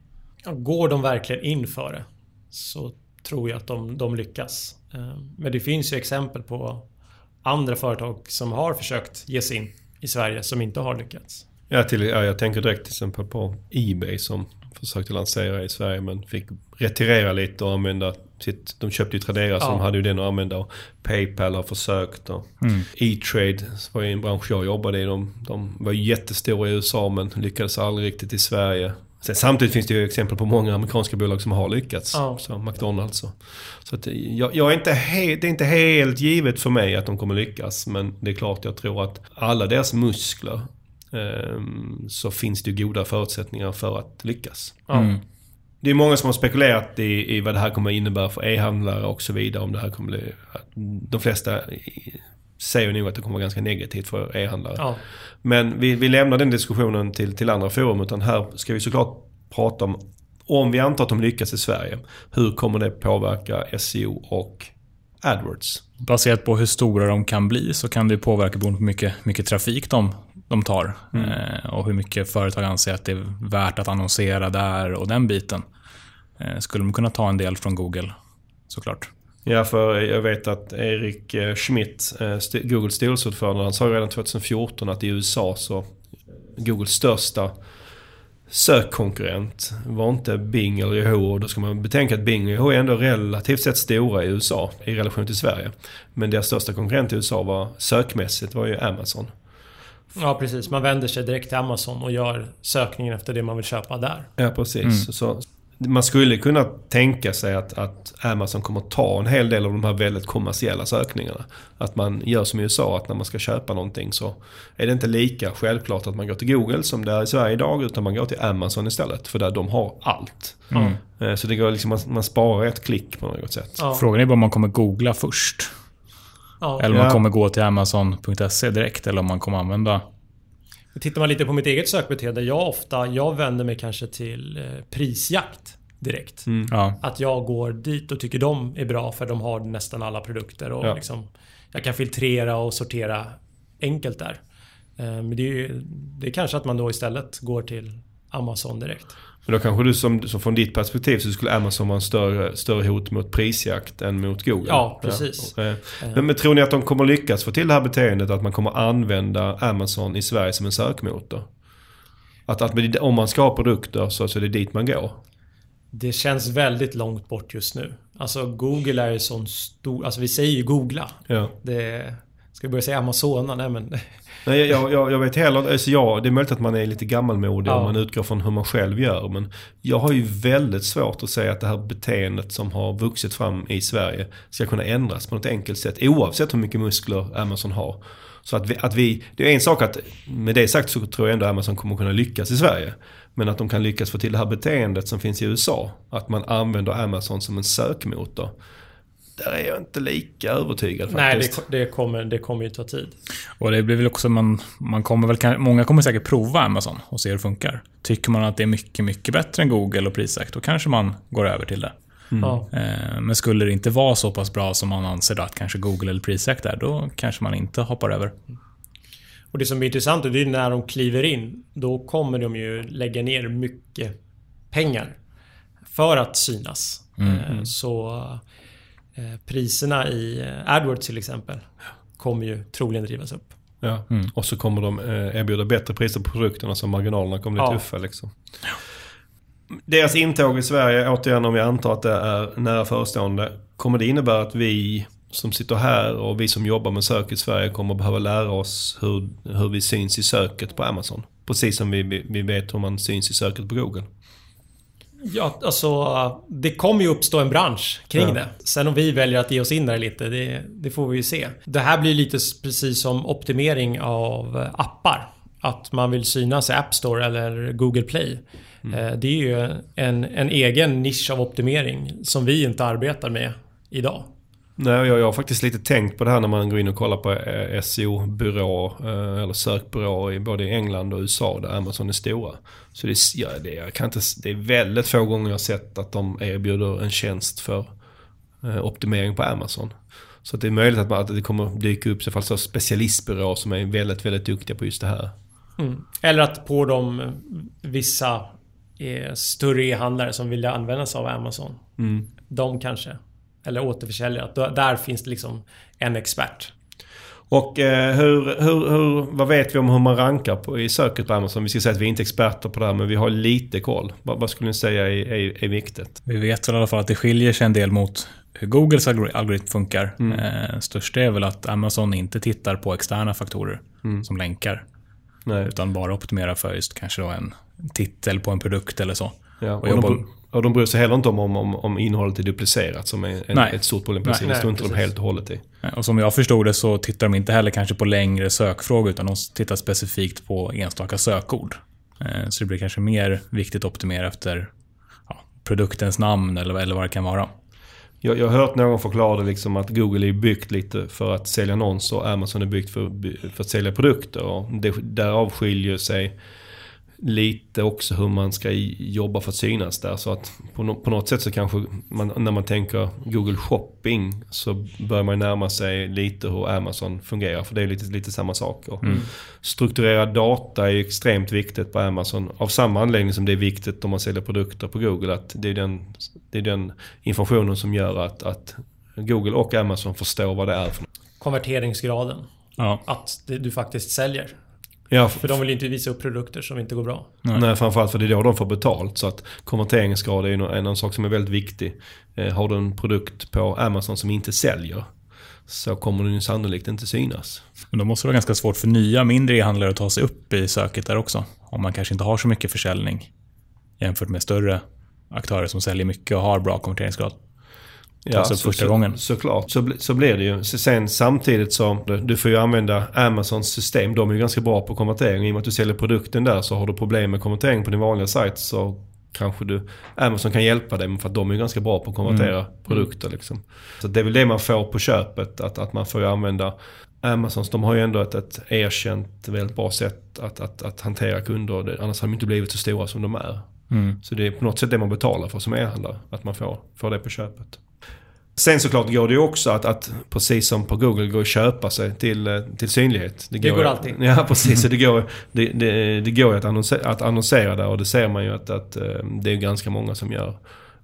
Ja, Går de verkligen in för det så tror jag att de, de lyckas. Eh, Men det finns ju exempel på andra företag som har försökt ge sig in i Sverige som inte har lyckats. Ja, till, ja, jag tänker direkt till exempel på Ebay som försökte lansera i Sverige men fick retirera lite och använda sitt... De köpte ju Tradera så Ja. de hade ju den att använda. Och Paypal har försökt. Och Mm. E-trade var ju en bransch jag jobbade i. De, de var jättestora i USA men lyckades aldrig riktigt i Sverige. Sen, samtidigt finns det ju exempel på många amerikanska bolag som har lyckats. Ja. Så McDonalds och, Så att jag, jag är inte he, det är inte helt givet för mig att de kommer lyckas. Men det är klart jag tror att alla deras muskler ehm, så finns det ju goda förutsättningar för att lyckas. Mm. Det är många som har spekulerat i, i vad det här kommer innebära för e-handlare och så vidare. Om det här kommer bli... De flesta säger nog att det kommer vara ganska negativt för e-handlare. Ja. Men vi, vi lämnar den diskussionen till, till andra forum. Utan här ska vi såklart prata om, om vi antar att de lyckas i Sverige. Hur kommer det påverka SEO och AdWords? Baserat på hur stora de kan bli så kan det påverka beroende på hur mycket, mycket trafik de, de tar. Eh, och hur mycket företag anser att det är värt att annonsera där och den biten. Eh, skulle de kunna ta en del från Google, såklart. Ja, för jag vet att Erik eh, Schmidt, Googles styrelseordförande, han sa redan 2014 att i USA så Googles största sökkonkurrent var inte Bing eller Yahoo. Och då ska man betänka att Bing och Yahoo är ändå relativt sett stora i USA i relation till Sverige. Men deras största konkurrent i USA var sökmässigt var ju Amazon. Ja, precis. Man vänder sig direkt till Amazon och gör sökningen efter det man vill köpa där. Ja, precis. Så, man skulle kunna tänka sig att, att Amazon kommer ta en hel del av de här väldigt kommersiella sökningarna. Att man gör som i USA, att när man ska köpa någonting så är det inte lika självklart att man går till Google som det är i Sverige idag, utan man går till Amazon istället. För där de har allt. Mm. Eh, Så det går liksom, man, man sparar ett klick på något sätt. Ja. Frågan är bara om man kommer googla först. Ja. Eller om man Ja. kommer gå till Amazon.se direkt. Eller om man kommer använda... Tittar man lite på mitt eget sökbeteende. Jag ofta, jag vänder mig kanske till eh, prisjakt direkt. Ja, Att jag går dit och tycker de är bra för de har nästan alla produkter och Ja. liksom, jag kan filtrera och sortera enkelt där. Eh, Men det är ju det är kanske att man då istället går till Amazon direkt. Men då kanske du som, som från ditt perspektiv så skulle Amazon vara en större, större hot mot prisjakt än mot Google. Ja, precis. Ja. Eh, Men, men tror ni att de kommer lyckas få till det här beteendet att man kommer använda Amazon i Sverige som en sökmotor? Att, att om man ska ha produkter så, så är det dit man går. Det känns väldigt långt bort just nu. Alltså Google är ju sån stor... Alltså vi säger ju googla. Ja. Det... Ska vi börja säga Amazona? Nej men... Nej, jag, jag, jag vet heller, alltså ja, det är möjligt att man är lite gammalmodig Ja. om man utgår från hur man själv gör. Men jag har ju väldigt svårt att säga att det här beteendet som har vuxit fram i Sverige ska kunna ändras på något enkelt sätt. Oavsett hur mycket muskler Amazon har. Så att vi, att vi, det är en sak att, med det sagt så tror jag ändå Amazon kommer kunna lyckas i Sverige. Men att de kan lyckas få till det här beteendet som finns i USA. Att man använder Amazon som en sökmotor. Där är jag inte lika övertygad faktiskt. Nej, det, det, kommer, det kommer ju ta tid. Och det blir väl också, man, man kommer väl, många kommer säkert prova Amazon och se hur det funkar. Tycker man att det är mycket, mycket bättre än Google och Prisjakt, då kanske man går över till det. Ja. Eh, Men skulle det inte vara så pass bra som man anser att kanske Google eller Prisjakt är, då kanske man inte hoppar över. Och det som är intressant det är när de kliver in. Då kommer de ju lägga ner mycket pengar för att synas. Eh, Så priserna i eh, AdWords till exempel kommer ju troligen drivas upp. Ja. Och så kommer de eh, erbjuda bättre priser på produkterna så marginalerna kommer bli Ja. tuffa. Liksom. Deras intåg i Sverige, återigen om vi antar att det är nära förestående. Kommer det innebära att vi som sitter här och vi som jobbar med sök i Sverige kommer behöva lära oss hur, hur vi syns i söket på Amazon? Precis som vi, vi vet hur man syns i söket på Google. Ja, alltså det kommer ju uppstå en bransch kring Ja. det. Sen om vi väljer att ge oss in där lite, det, det får vi ju se. Det här blir lite precis som optimering av appar. Att man vill synas i App Store eller Google Play. Eh, Det är ju en, en egen nisch av optimering som vi inte arbetar med idag. Nej, jag, jag har faktiskt lite tänkt på det här när man går in och kollar på eh, SEO-byrå eh, eller sökbyråer i både England och USA där Amazon är stora. Så det, är- ja, det, jag kan inte, det är väldigt få gånger jag har sett att de erbjuder en tjänst för eh, optimering på Amazon. Så det är möjligt att, man, att det kommer dyka upp så fall så specialistbyråer som är väldigt, väldigt duktiga på just det här. Mm. Eller att på de vissa större e-handlare som vill använda sig av Amazon. Mm. De kanske. Eller återförsäljare. Att då- Där finns det liksom en expert. Och eh, hur, hur, hur, vad vet vi om hur man rankar på, i söket på Amazon? Vi ska säga att vi är inte är experter på det här men vi har lite koll. Vad, vad skulle ni säga är, är, är viktigt? Vi vet väl i alla fall att det skiljer sig en del mot hur Googles algori- algoritm funkar. Eh, störst är väl att Amazon inte tittar på externa faktorer som länkar. Nej. Utan bara optimerar för just kanske då en titel på en produkt eller så. Ja, och, Och de, och de bryr sig heller inte om, om, om, om innehållet är duplicerat som är en, ett stort problem på Nej, sidan. Det nej, står inte de helt och hållet i. Och som jag förstod det så tittar de inte heller kanske på längre sökfrågor utan de tittar specifikt på enstaka sökord. Eh, Så det blir kanske mer viktigt att optimera efter ja, produktens namn eller, eller vad det kan vara. Jag, jag har hört någon förklara det liksom att Google är byggt lite för att sälja annonser och Amazon är byggt för, för att sälja produkter. Och det, därav skiljer sig lite också hur man ska jobba för att synas där. Så att på, no, på något sätt så kanske man, när man tänker Google Shopping så bör man närma sig lite hur Amazon fungerar. För det är lite, lite samma saker. Strukturerad data är extremt viktigt på Amazon. Av samma anledning som det är viktigt om man säljer produkter på Google. Att det är den, det är den informationen som gör att, att Google och Amazon förstår vad det är för. Konverteringsgraden. Ja. Att det, du faktiskt säljer. Ja, För de vill ju inte visa upp produkter som inte går bra. Nej. framförallt för det är då de får betalt. Så att konverteringsgrad är en, en sak som är väldigt viktig. Eh, har du en produkt på Amazon som inte säljer så kommer den ju sannolikt inte synas. Men då måste det vara ganska svårt för nya mindre e-handlare att ta sig upp i söket där också. Om man kanske inte har så mycket försäljning jämfört med större aktörer som säljer mycket och har bra konverteringsgrad. Tas upp första så, gången. Såklart, så, så blir det ju. Så Sen samtidigt som du, får ju använda Amazons system. De är ju ganska bra på konvertering. I och med att du säljer produkten där så har du problem med konvertering på din vanliga sajt så kanske du, Amazon kan hjälpa dig för att de är ju ganska bra på att konvertera produkter. Liksom. Så det är väl det man får på köpet. Att, att man får ju använda Amazons, de har ju ändå ett, ett erkänt väldigt bra sätt att, att, att hantera kunder. Annars hade de inte blivit så stora som de är. Mm. Så det är på något sätt det man betalar för som e-handlare. Att man får, får det på köpet. Sen såklart går det ju också att, att precis som på Google, gå och köpa sig till, eh, till synlighet. Det går ju- alltid. Ja, (laughs) precis. Det går, det, det, det går att annonsera, att annonsera där och det ser man ju att, att eh, det är ganska många som gör.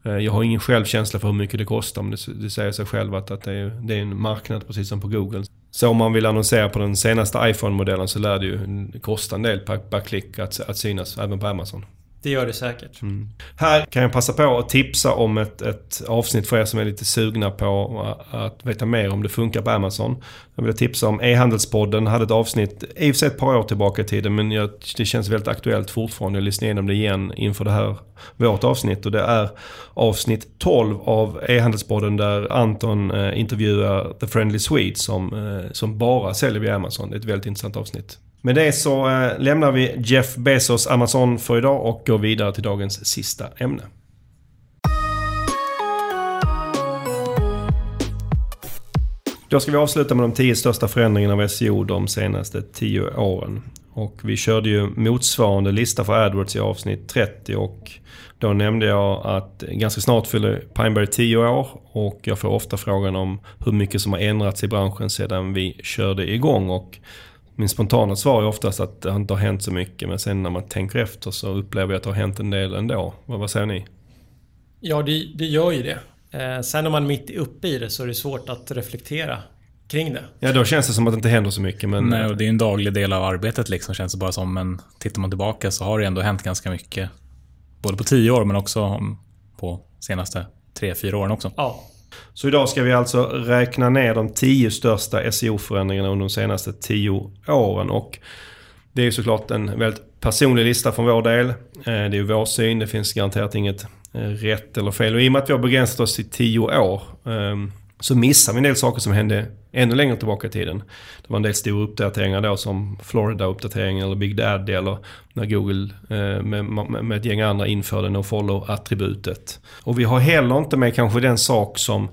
Eh, Jag har ingen självkänsla för hur mycket det kostar men det, det säger sig själv att, att det, är, det är en marknad precis som på Google. Så om man vill annonsera på den senaste iPhone-modellen så lär det ju kosta en del per, per klick att, att synas även på Amazon. Det gör det säkert. Mm. Här kan jag passa på att tipsa om ett, ett avsnitt för er som är lite sugna på att veta mer om det funkar på Amazon. Jag vill tipsa om E-handelspodden. hade ett avsnitt, i och för sig ett par år tillbaka i tiden, men jag, det känns väldigt aktuellt fortfarande. Jag lyssnade igenom det igen inför det här, vårt avsnitt. Och det är avsnitt 12 av E-handelspodden där Anton eh, intervjuar The Friendly Swede som, eh, som bara säljer via Amazon. Det är ett väldigt intressant avsnitt. Med det så eh, lämnar vi Jeff Bezos Amazon för idag och går vidare till dagens sista ämne. Då ska vi avsluta med de tio största förändringarna av SEO de senaste tio åren. Och vi körde ju motsvarande lista för AdWords i avsnitt 30 och då nämnde jag att ganska snart fyller Pineberry 10 år och jag får ofta frågan om hur mycket som har ändrats i branschen sedan vi körde igång. Och min spontana svar är oftast att det inte har hänt så mycket. Men sen när man tänker efter så upplever jag att det har hänt en del ändå. Vad, vad säger ni? Ja, det, det gör ju det. Eh, sen när man är mitt uppe i det så är det svårt att reflektera kring det. Ja, då känns det som att det inte händer så mycket. Men... Nej, och det är en daglig del av arbetet liksom, känns det bara som. Men tittar man tillbaka så har det ändå hänt ganska mycket. Både på tio år men också på senaste tre, fyra åren också. Ja, så idag ska vi alltså räkna ner de tio största SEO-förändringarna under de senaste tio åren. Och det är ju såklart en väldigt personlig lista från vår del. Eh, det är ju vår syn, det finns garanterat inget eh, rätt eller fel. Och i och med att vi har begränsat oss till tio år ehm, så missar vi en del saker som hände ännu längre tillbaka i tiden. Det var en del stora uppdateringar då som Florida-uppdateringen eller Big Daddy eller när Google eh, med, med ett gäng andra införde Nofollow-attributet. Och vi har heller inte med kanske den sak som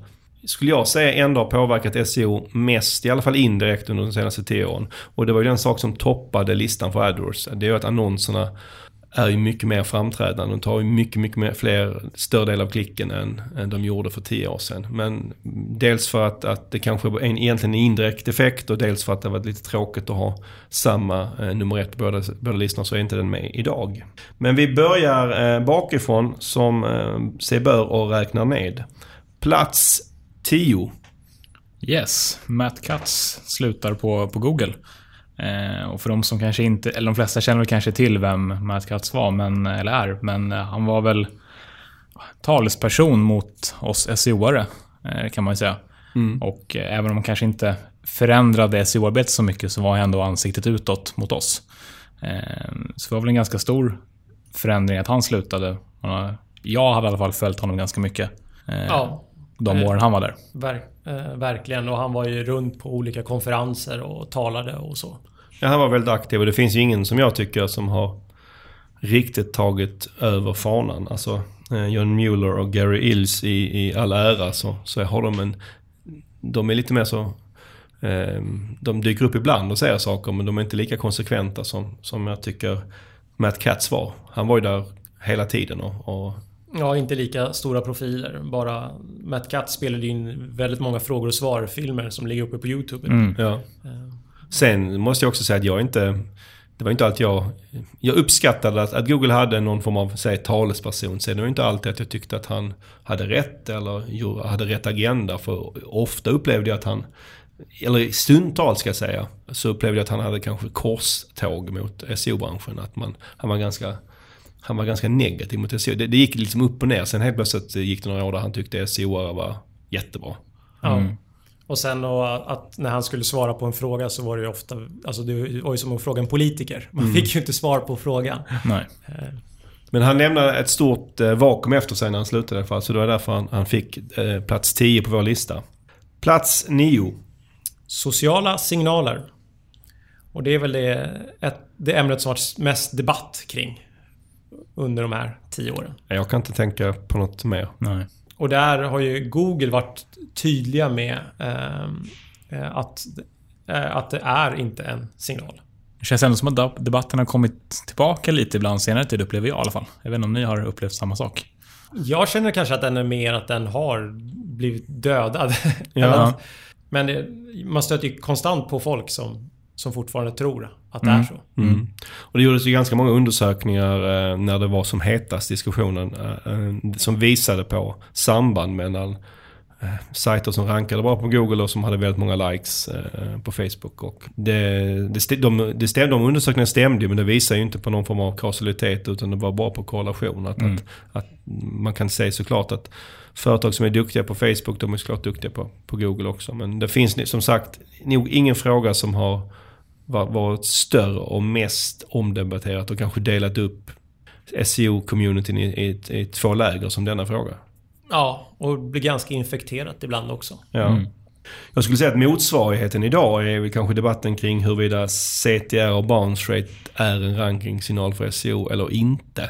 skulle jag säga ändå har påverkat SEO mest, i alla fall indirekt under de senaste tio åren. Och det var ju den sak som toppade listan för AdWords. Det är ju att annonserna är ju mycket mer framträdande. De tar ju mycket, mycket mer, fler, större del av klicken än, än de gjorde för tio år sedan. Men dels för att, att det kanske är en, egentligen en indirekt effekt och dels för att det var lite tråkigt att ha samma eh, nummer ett på båda, båda listorna så är inte den med idag. Men vi börjar eh, bakifrån som eh, sig bör och räknar ned. Plats 10. Yes, Matt Cutts slutar på, på Google. Eh, och för de som kanske inte, eller de flesta känner väl kanske till vem Matt Cutts var, men, eller är, men eh, han var väl talesperson mot oss SEO-are, eh, kan man ju säga. Mm. Och eh, även om han kanske inte förändrade SEO-arbetet så mycket så var han ändå ansiktet utåt mot oss. Eh, så det var väl en ganska stor förändring att han slutade. Jag hade i alla fall följt honom ganska mycket. Eh, ja. De åren han var där. Verk, eh, verkligen. Och han var ju runt på olika konferenser och talade och så. Ja, han var väldigt aktiv och det finns ju ingen som jag tycker som har riktigt tagit över fanan. Alltså eh, John Mueller och Gary Ills i, i all ära så, så har de en... De är lite mer så... Eh, de dyker upp ibland och säger saker men de är inte lika konsekventa som, som jag tycker Matt Katz var. Han var ju där hela tiden och, och Ja, inte lika stora profiler. Bara Matt Katz spelade in väldigt många frågor och svar-filmer som ligger uppe på YouTube. Mm. Ja. Sen måste jag också säga att jag inte... Det var inte allt jag... Jag uppskattade att, att Google hade någon form av, säg talesperson. Sen det var inte alltid att jag tyckte att han hade rätt eller hade rätt agenda. För ofta upplevde jag att han... Eller stundtals ska jag säga. Så upplevde jag att han hade kanske korståg mot SEO-branschen. Att man, han var ganska han var ganska negativ mot SEO. Det, det, gick liksom upp och ner. Sen helt plötsligt gick det några år där han tyckte SEO var jättebra. Mm. Ja. Och sen då att när han skulle svara på en fråga så var det ju ofta... Alltså det var ju som att fråga en politiker. Man mm. fick ju inte svar på frågan. Nej. Eh. Men han lämnade ett stort eh, vakuum efter sig när han slutade i alla fall. Så det var därför han, han fick eh, plats 10 på vår lista. Plats 9. Sociala signaler. Och det är väl det, ett, det ämnet som varit mest debatt kring under de här tio åren. Jag kan inte tänka på något mer. Nej. Och där har ju Google varit tydliga med ehm, eh, att, eh, att det är inte en signal. Det känns ändå som att debatten har kommit tillbaka lite ibland senare tid, upplever jag i alla fall. Jag vet inte om ni har upplevt samma sak? Jag känner kanske att den är mer att den har blivit dödad. (laughs) Ja. Men det, man stöter ju konstant på folk som som fortfarande tror att det mm. är så. Mm. Och det gjordes ju ganska många undersökningar eh, när det var som hetast diskussionen. Eh, eh, som visade på samband mellan eh, sajter som rankade bra på Google och som hade väldigt många likes eh, på Facebook. Och det, det, st- de, det stäm, de undersökningarna stämde men det visar ju inte på någon form av kausalitet utan det var bara på korrelation. Att, Mm. att, att man kan säga såklart att företag som är duktiga på Facebook de är såklart duktiga på, på Google också. Men det finns som sagt nog ingen fråga som har varit större och mest omdebatterat och kanske delat upp SEO-communityn i, i, i två läger som denna fråga. Ja, och blir ganska infekterat ibland också. Ja. Mm. Jag skulle säga att motsvarigheten idag är väl kanske debatten kring huruvida CTR och bounce rate är en rankingsignal för SEO eller inte.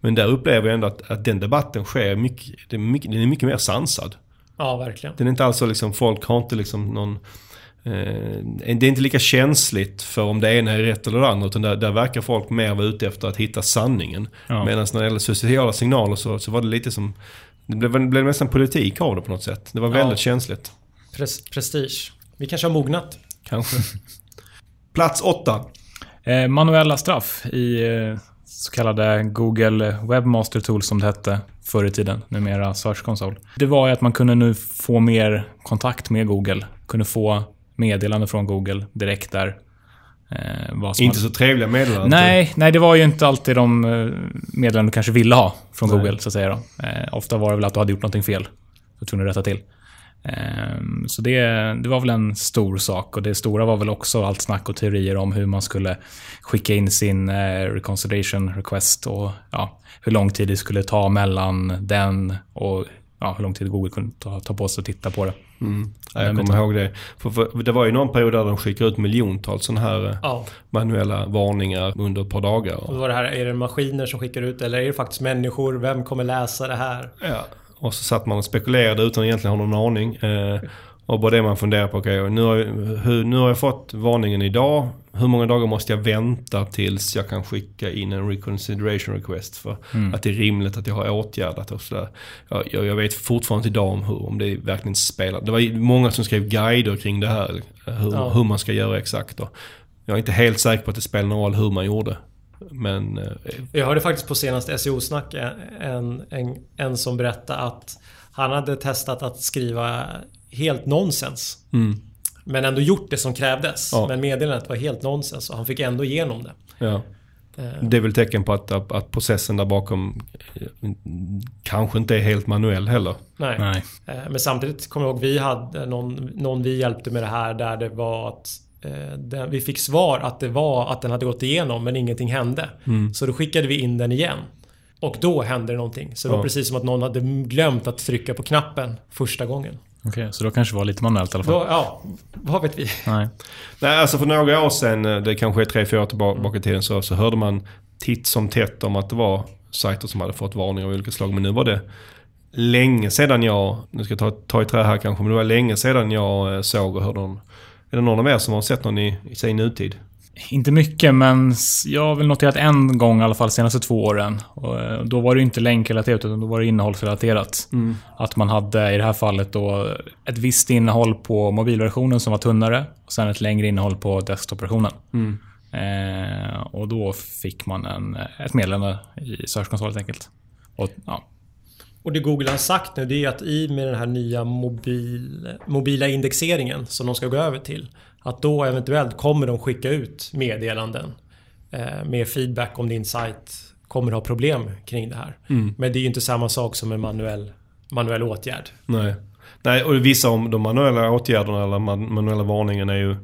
Men där upplever jag ändå att, att den debatten sker mycket, den är mycket, den är mycket mer sansad. Ja, verkligen. Den är inte alls så liksom, folk har inte liksom någon... Eh, det är inte lika känsligt för om det ena är rätt eller det andra. Utan där, där verkar folk mer vara ute efter att hitta sanningen. Ja. Medan när det gäller sociala signaler så, så var det lite som... Det blev, det blev nästan politik av det på något sätt. Det var Ja. väldigt känsligt. Pres- prestige. Vi kanske har mognat. Kanske. (laughs) Plats åtta. Eh, manuella straff i eh, så kallade Google Webmaster Tools som det hette förr i tiden, numera Search Console. Det var ju att man kunde nu få mer kontakt med Google. Kunde få meddelande från Google direkt där. Eh, Inte hade- så trevliga meddelanden. Nej, nej, det var ju inte alltid de eh, meddelanden du kanske ville ha från Nej. Google, så att säga. Då. Eh, ofta var det väl att du hade gjort någonting fel. Du tvungen att rätta till. Ehm, Så det, det var väl en stor sak. Och det stora var väl också allt snack och teorier om hur man skulle skicka in sin reconciliation request och ja, hur lång tid det skulle ta mellan den och ja, hur lång tid Google kunde ta, ta på sig att titta på det. Mm. Ja, jag kommer ihåg det. För, för, det var ju någon period där de skickade ut miljontals sådana här eh, Ja. manuella varningar under ett par dagar. Och då var det här, är det maskiner som skickar ut eller är det faktiskt människor? Vem kommer läsa det här? Ja. Och så satt man och spekulerade utan egentligen ha någon aning. Eh, och bara det man funderar på, okej, nu, har jag, hur, nu har jag fått varningen idag. Hur många dagar måste jag vänta tills jag kan skicka in en reconsideration request för att det är rimligt att jag har åtgärdat och sådär. Jag, jag, jag vet fortfarande inte idag om, hur, om det verkligen spelar. Det var många som skrev guider kring det här, hur, Ja. hur man ska göra exakt. Då. Jag är inte helt säker på att det spelar någon roll hur man gjorde. Men eh, Jag hörde faktiskt på senaste SEO-snack en, en, en som berättade att han hade testat att skriva helt nonsens. mm, Men ändå gjort det som krävdes. Ja. Men meddelandet var helt nonsens och han fick ändå igenom det. ja. Eh, Det är väl tecken på att, att, att processen där bakom eh, kanske inte är helt manuell heller. Nej. Nej. Eh, Men samtidigt kommer jag ihåg vi hade någon, någon vi hjälpte med det här där det var att den, vi fick svar att det var att den hade gått igenom men ingenting hände. Mm. Så då skickade vi in den igen. Och då hände det någonting. Så det var Ja. precis som att någon hade glömt att trycka på knappen första gången. Okej, så då kanske det var lite manuellt i alla fall. Då, ja, vad vet vi? Nej. Nej, alltså för några år sedan, eh, det kanske är tre, fyra år tillbaka i tiden, så, så hörde man titt som tätt om att det var sajter som hade fått varningar av olika slag. Men nu var det länge sedan jag, nu ska jag ta, ta i trä här kanske, men det var länge sedan jag eh, såg och hörde någon. Är det någon av er som har sett någon i, i sig nutid? Inte mycket, men jag har väl noterat en gång i alla fall senaste två åren. Och eh, då var det inte länkrelaterat, utan då var det innehållsrelaterat. Att man hade i det här fallet då ett visst innehåll på mobilversionen som var tunnare och sen ett längre innehåll på desktopversionen. Eh, och då fick man en, ett meddelande i Search Console helt enkelt. Och, ja, Och det Google har sagt nu det är att i med den här nya mobil, mobila indexeringen som de ska gå över till. Att då eventuellt kommer de skicka ut meddelanden eh, med feedback om din sajt kommer ha problem kring det här. Men det är ju inte samma sak som en manuell, manuell åtgärd. Nej. Nej, och vissa av de manuella åtgärderna eller man, manuella varningen är ju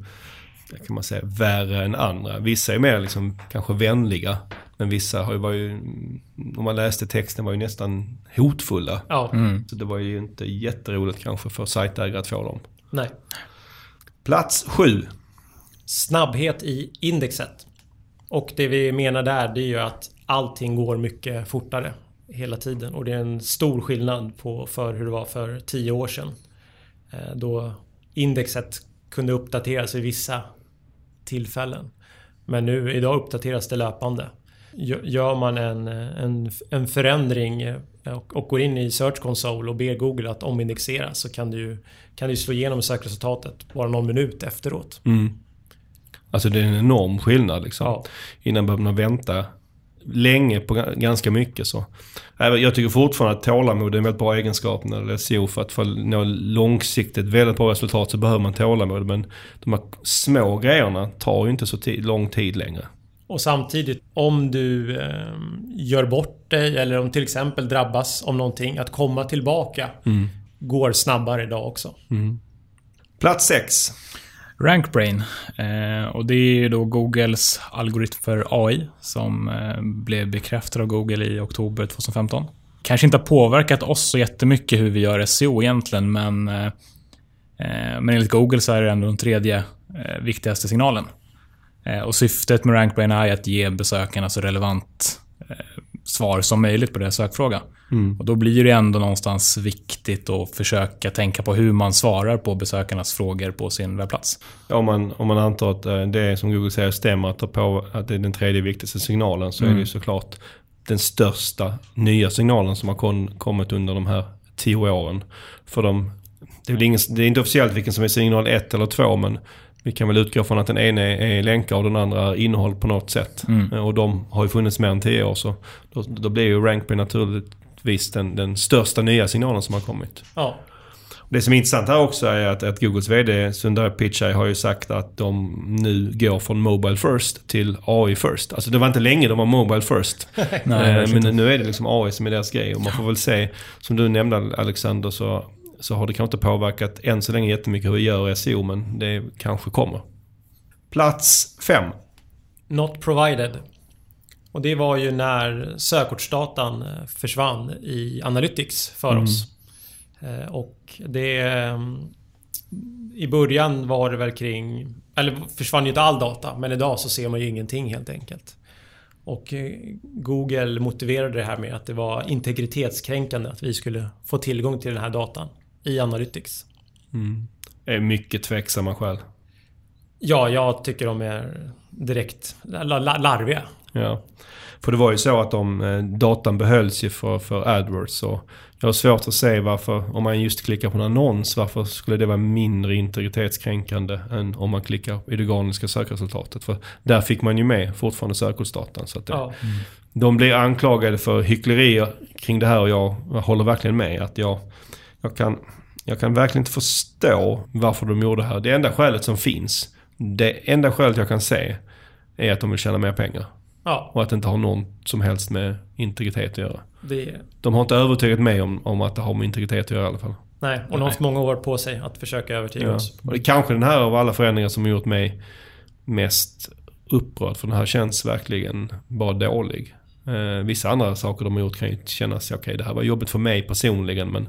kan man säga, värre än andra. Vissa är mer liksom kanske vänliga. Men vissa har ju varit, om man läste texten var ju nästan hotfulla. Ja, Så det var ju inte jätteroligt kanske för sajtägare att få dem. nej. Plats 7 Snabbhet i indexet. Och det vi menar där det är ju att allting går mycket fortare hela tiden. Och det är en stor skillnad på för hur det var för 10 år sedan. Eh, då indexet kunde uppdateras vid vissa tillfällen. Men nu, idag uppdateras det löpande. Gör man en, en, en förändring och, och går in i Search Console och ber Google att omindexera så kan du, kan du slå igenom sökresultatet bara någon minut efteråt. Mm. Alltså det är en enorm skillnad liksom. Ja. Innan behöver man vänta länge på ganska mycket. Så. Jag tycker fortfarande att tålamod är en väldigt bra egenskap när det SEO. För att få nå långsiktigt väldigt bra resultat så behöver man tålamod. Men de här små grejerna tar ju inte så lång tid längre. Och samtidigt, om du eh, gör bort dig eller om till exempel drabbas av någonting, att komma tillbaka mm. går snabbare idag också. Mm. Plats 6. RankBrain. Eh, och det är ju då Googles algoritm för AI som eh, blev bekräftad av Google i oktober 2015. Kanske inte har påverkat oss så jättemycket hur vi gör SEO egentligen, men, eh, eh, men enligt Google så är det ändå den tredje eh, viktigaste signalen. Eh, och syftet med RankBrain är att ge besökarna så relevant svar som möjligt på deras sökfråga. Mm. Och då blir det ändå någonstans viktigt att försöka tänka på hur man svarar på besökarnas frågor på sin webbplats. Om man, om man antar att eh, det som Google säger stämmer, att, på, att det är den tredje viktigaste signalen, så mm. är det ju såklart den största nya signalen som har kon, kommit under de här tio åren. För de, det, är ingen, det är inte officiellt vilken som är signal 1 eller 2, men vi kan väl utgå från att den ena är länkar och den andra är innehåll på något sätt. Mm. Och de har ju funnits mer än tio år så då, då blir ju RankBrain naturligtvis den, den största nya signalen som har kommit. Ja. Det som är intressant här också är att, att Googles VD Sundar Pichai har ju sagt att de nu går från Mobile First till AI First. Alltså det var inte länge de var Mobile First. (laughs) Nej, eh, men nu är det liksom AI som är deras grej. Och man får väl se, som du nämnde Alexander, så så har det kanske inte påverkat än så länge jättemycket hur vi gör SEO, men det kanske kommer. Plats 5. Not provided. Och det var ju när sökordsdatan eh, försvann i Analytics för mm. oss. Eh, och det... Mm, I början var det väl kring... Eller försvann ju inte all data, men idag så ser man ju ingenting helt enkelt. Och eh, Google motiverade det här med att det var integritetskränkande att vi skulle få tillgång till den här datan i Analytics. Mm. Är mycket tveksamma själv. Ja, jag tycker de är direkt larviga. Ja. För det var ju så att de, eh, datan behölls ju för, för AdWords. Och jag har svårt att se varför, om man just klickar på en annons, varför skulle det vara mindre integritetskränkande än om man klickar i det organiska sökresultatet. För där fick man ju med fortfarande sökordsdatan. Så det, ja. mm. De blir anklagade för hycklerier kring det här och jag, jag håller verkligen med. Att jag, jag kan jag kan verkligen inte förstå varför de gjorde det här. Det enda skälet som finns, det enda skälet jag kan se, är att de vill tjäna mer pengar. Ja. Och att det inte har något som helst med integritet att göra. Det... De har inte övertygat mig om, om att det har med integritet att göra i alla fall. Nej, och de har haft många år på sig att försöka övertyga ja. oss. Och det är kanske den här av alla förändringar som har gjort mig mest upprörd. För den här känns verkligen bara dålig. Eh, vissa andra saker de har gjort kan ju kännas, okej okay, det här var jobbigt för mig personligen men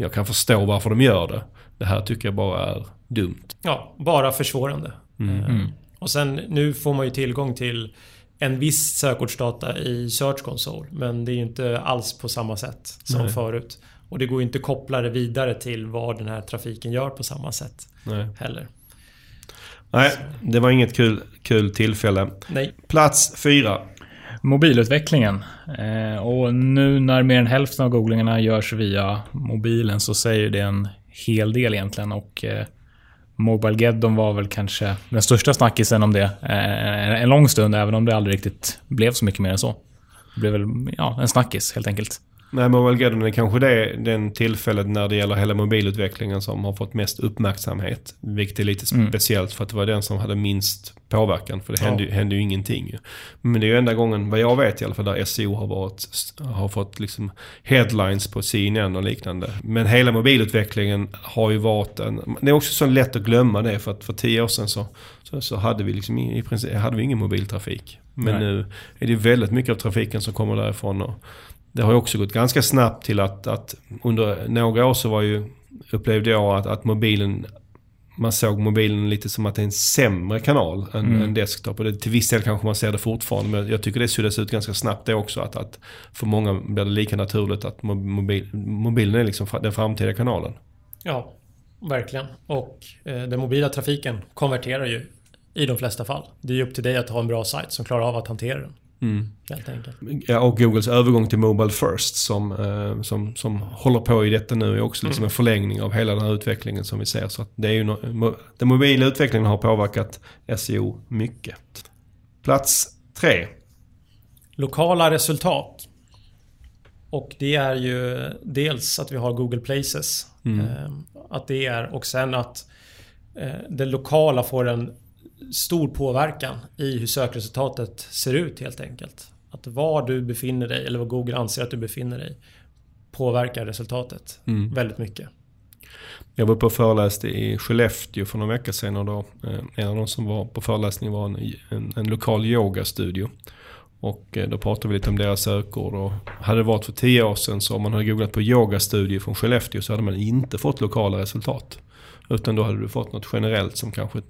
jag kan förstå varför de gör det. Det här tycker jag bara är dumt. Ja, bara försvårande. Mm. Mm. Och sen nu får man ju tillgång till en viss sökordsdata i Search Console. Men det är ju inte alls på samma sätt som Nej. förut. Och det går ju inte att koppla det vidare till vad den här trafiken gör på samma sätt Nej. heller. Nej, det var inget kul, kul tillfälle. Nej. Plats fyra mobilutvecklingen. Eh, och nu när mer än hälften av googlingarna görs via mobilen så säger det en hel del egentligen. Och eh, Mobilegeddon var väl kanske den största snackisen om det eh, en lång stund, även om det aldrig riktigt blev så mycket mer än så. Det blev väl ja, en snackis helt enkelt. Nej, Mobilegeddon är kanske det, den tillfället när det gäller hela mobilutvecklingen som har fått mest uppmärksamhet. Vilket är lite mm. speciellt för att det var den som hade minst påverkan. För det hände, ja. hände ju ingenting. Men det är ju enda gången, vad jag vet i alla fall, där SEO har, varit, har fått liksom headlines på CNN och liknande. Men hela mobilutvecklingen har ju varit en... Det är också så lätt att glömma det för att för tio år sedan så, så, så hade vi liksom i princip hade vi ingen mobiltrafik. Men Nej. nu är det väldigt mycket av trafiken som kommer därifrån. Och det har ju också gått ganska snabbt till att, att under några år så var ju, upplevde jag att, att mobilen man såg mobilen lite som att det är en sämre kanal än, mm. än desktop. Och det, till viss del kanske man ser det fortfarande. Men jag tycker det suddas ut ganska snabbt det också. Att, att för många blir det lika naturligt att mobil, mobilen är liksom den framtida kanalen. Ja, verkligen. Och eh, den mobila trafiken konverterar ju i de flesta fall. Det är ju upp till dig att ha en bra sajt som klarar av att hantera den. Mm. Helt enkelt. Ja, och Googles övergång till Mobile First som, eh, som, som håller på i detta nu är också liksom mm. en förlängning av hela den här utvecklingen som vi ser. Så det är ju no den mobila utvecklingen har påverkat SEO mycket. Plats tre. lokala resultat. Och det är ju dels att vi har Google Places. Mm. Eh, att det är och sen att eh, det lokala får en stor påverkan i hur sökresultatet ser ut helt enkelt. Att var du befinner dig eller var Google anser att du befinner dig påverkar resultatet Mm. väldigt mycket. Jag var uppe och föreläste i Skellefteå för några veckor sedan och då, eh, en av de som var på föreläsningen var en, en, en lokal yogastudio. Och eh, då pratade vi lite om deras sökord och hade det varit för tio år sedan så om man hade googlat på yogastudio från Skellefteå så hade man inte fått lokala resultat. Utan då hade du fått något generellt som kanske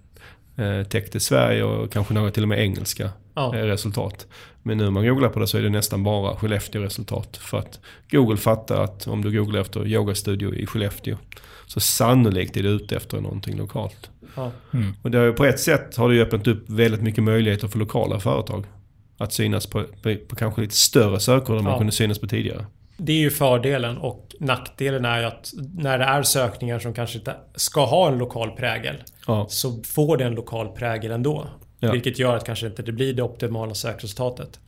eh, täckte Sverige och kanske några till och med engelska Ja. eh, resultat. Men nu när man googlar på det så är det nästan bara Skellefteå-resultat. För att Google fattar att om du googlar efter yogastudio i Skellefteå så sannolikt är du ute efter någonting lokalt. Ja. Och det har ju på ett sätt har det ju öppnat upp väldigt mycket möjligheter för lokala företag. Att synas på, på, på kanske lite större sökord än man Ja. kunde synas på tidigare. Det är ju fördelen och nackdelen är ju att när det är sökningar som kanske inte ska ha en lokal prägel Ja, så får det en lokal prägel ändå. Ja. Vilket gör att kanske inte det blir det optimala sökresultatet.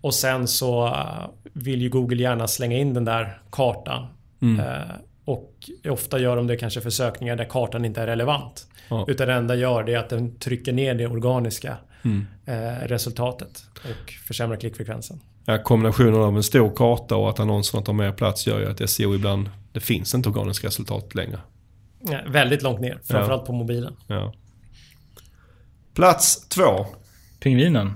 Och sen så eh, vill ju Google gärna slänga in den där kartan. Mm. Eh, Och ofta gör de det kanske för sökningar där kartan inte är relevant. Ja. Utan det enda gör det är att den trycker ner det organiska Mm. eh, resultatet och försämrar klickfrekvensen. Ja, kombinationen av en stor karta och att annonserna tar mer plats gör ju att SEO ibland, det finns inte organiska resultat längre. Ja, väldigt långt ner, framförallt på mobilen. Ja. Plats två. Pingvinen.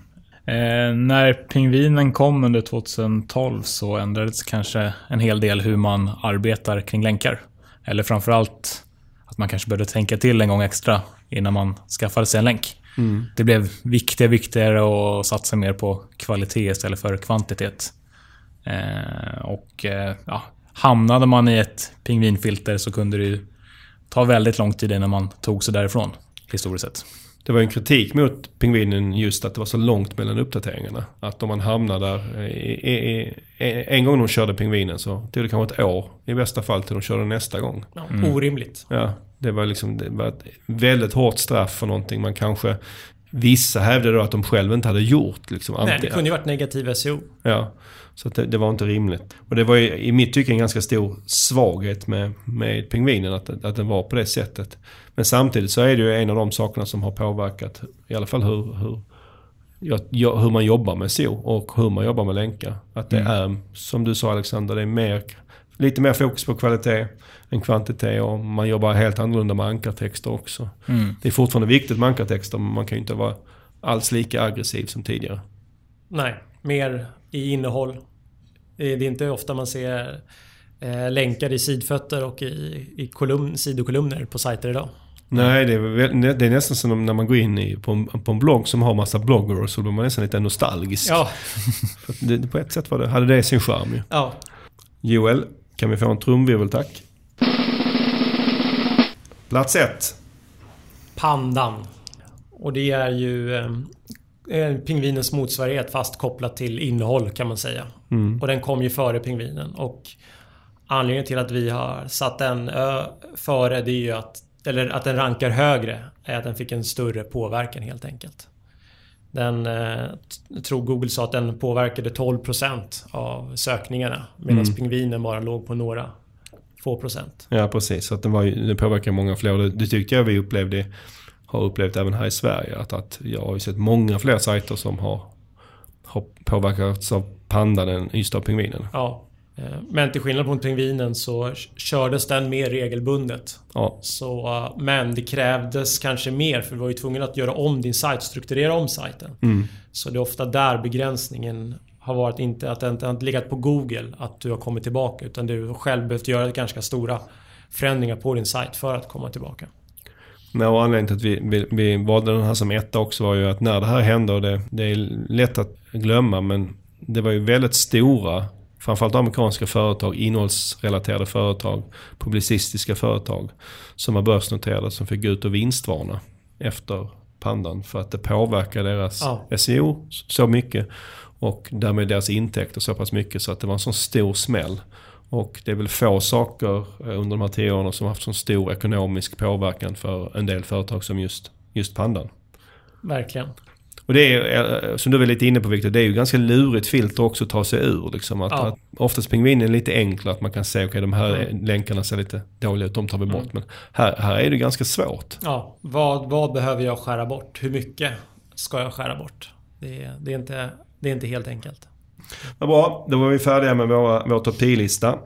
Eh, när pingvinen kom under 2012 så ändrades kanske en hel del hur man arbetar kring länkar. Eller framförallt att man kanske behövde tänka till en gång extra innan man skaffade sig en länk. Mm. Det blev viktigare viktigare att satsa mer på kvalitet istället för kvantitet. Eh, och eh, ja, hamnade man i ett pingvinfilter så kunde det ju ta väldigt lång tid innan man tog sig därifrån, historiskt sett. Det var en kritik mot pingvinen just att det var så långt mellan uppdateringarna. Att om man hamnar där, i, i, i, en gång de körde pingvinen så tog det kanske ett år i bästa fall till de körde nästa gång. Ja, Orimligt. Ja, det var liksom det var ett väldigt hårt straff för någonting man kanske... Vissa hävdade då att de själva inte hade gjort. Liksom, Nej, det kunde ju varit negativ SEO. Ja, så det, det var inte rimligt. Och det var ju i mitt tycke en ganska stor svaghet med, med pingvinen att, att den var på det sättet. Men samtidigt så är det ju en av de sakerna som har påverkat i alla fall hur, hur, ja, hur man jobbar med SEO och hur man jobbar med länkar. Att det är, som du sa Alexander, det är mer, lite mer fokus på kvalitet än kvantitet och man jobbar helt annorlunda med ankartexter också. Det är fortfarande viktigt med ankartexter men man kan ju inte vara alls lika aggressiv som tidigare. Nej, mer i innehåll. Det är det är inte ofta man ser eh, länkar i sidfötter och i, i kolumn, sidokolumner på sajter idag. Nej, det är, väl, det är nästan som när man går in i, på, en, på en blogg som har massa bloggar så blir man nästan lite nostalgisk. Ja, (laughs) det, på ett sätt var det, hade det sin charm ju. ja. Joel, kan vi få en trumvirvel tack? Plats ett. Pandan. Och det är ju eh, pingvinens motsvarighet fast kopplat till innehåll kan man säga. Och den kom ju före pingvinen. Och anledningen till att vi har satt den ö, före det är ju att eller att den rankar högre är att den fick en större påverkan helt enkelt. Den, eh, t- tror Google sa att den påverkade 12% av sökningarna medan pingvinen bara låg på några få procent. Ja, precis. Så att det, var, det påverkar många fler. Det, det tyckte jag vi upplevde, har upplevt även här i Sverige. Att, att jag har sett många fler sajter som har, har påverkats av pandan än just av pingvinen. Ja. Eh, Men till skillnad från pingvinen så kördes den mer regelbundet. Ja, Så, eh, men det krävdes kanske mer för du var ju tvungen att göra om din sajt, strukturera om sajten. Så det är ofta där begränsningen har varit inte att det inte har legat på Google att du har kommit tillbaka utan du själv behövt göra ganska stora förändringar på din sajt för att komma tillbaka. Nej, och anledningen till att vi, vi, vi valde den här som etta också var ju att när det här hände, och det, det är lätt att glömma, men det var ju väldigt stora, framförallt amerikanska företag, innehållsrelaterade företag, publicistiska företag, som var börsnoterade som fick gå ut och vinstvarna efter pandan för att det påverkar deras Ja. SEO så mycket och därmed deras intäkter så pass mycket så att det var en sån stor smäll. Och det är väl få saker eh, under de här tio åren som har haft så stor ekonomisk påverkan för en del företag som just, just pandan. Verkligen. Och det är, eh, som du var lite inne på Victor, det är ju ganska lurigt filter också att ta sig ur. Liksom. Att, Ja. att oftast pingvinen är lite enklare, att man kan se, okej de här Mm. länkarna ser lite dåliga ut, de tar vi bort. Men här, här är det ganska svårt. Ja, vad, vad behöver jag skära bort? Hur mycket ska jag skära bort? Det, är- det, är, inte, det är inte helt enkelt. Vad bra, då var vi färdiga med våra, vår topp 10-lista.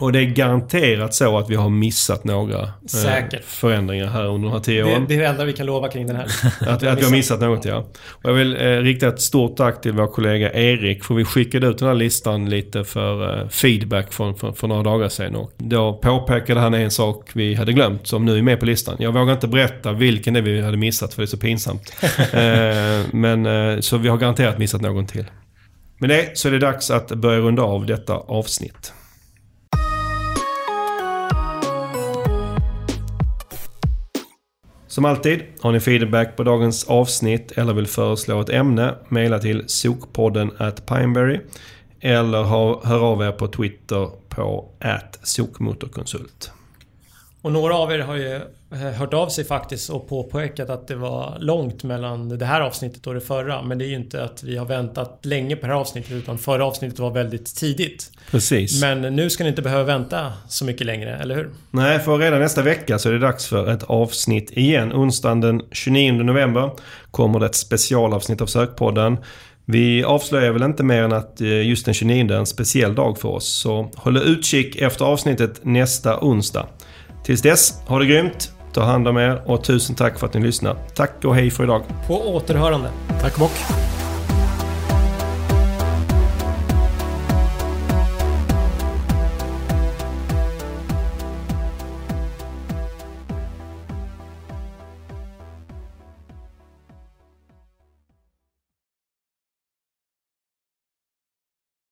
Och det är garanterat så att vi har missat några eh, Säkert. förändringar här under de här tio Det, åren. det är det enda vi kan lova kring den här. (laughs) Att, att vi har missat något ja. Och jag vill eh, rikta ett stort tack till vår kollega Erik. För vi skickade ut den här listan lite för eh, feedback för, för, för några dagar sedan. Och då påpekade han en sak vi hade glömt som nu är med på listan. Jag vågar inte berätta vilken det är vi hade missat för det är så pinsamt. (laughs) eh, men eh, så vi har garanterat missat någon till. Med det så är det dags att börja runda av detta avsnitt. Som alltid, har ni feedback på dagens avsnitt eller vill föreslå ett ämne, mejla till sokpodden at pineberry eller hör av er på Twitter på sokmotorkonsult. Och några av er har ju hört av sig faktiskt och påpekat att det var långt mellan det här avsnittet och det förra. Men det är ju inte att vi har väntat länge på det här avsnittet utan förra avsnittet var väldigt tidigt. Precis. Men nu ska ni inte behöva vänta så mycket längre, eller hur? Nej, för redan nästa vecka så är det dags för ett avsnitt igen. Onsdagen den 29 november kommer det ett specialavsnitt av Sökpodden. Vi avslöjar väl inte mer än att eh, just den 29 är en speciell dag för oss. Så håll utkik efter avsnittet nästa onsdag. Tills dess, ha det grymt, ta hand om er och tusen tack för att ni lyssnar. Tack och hej för idag. På återhörande. Tack och bock.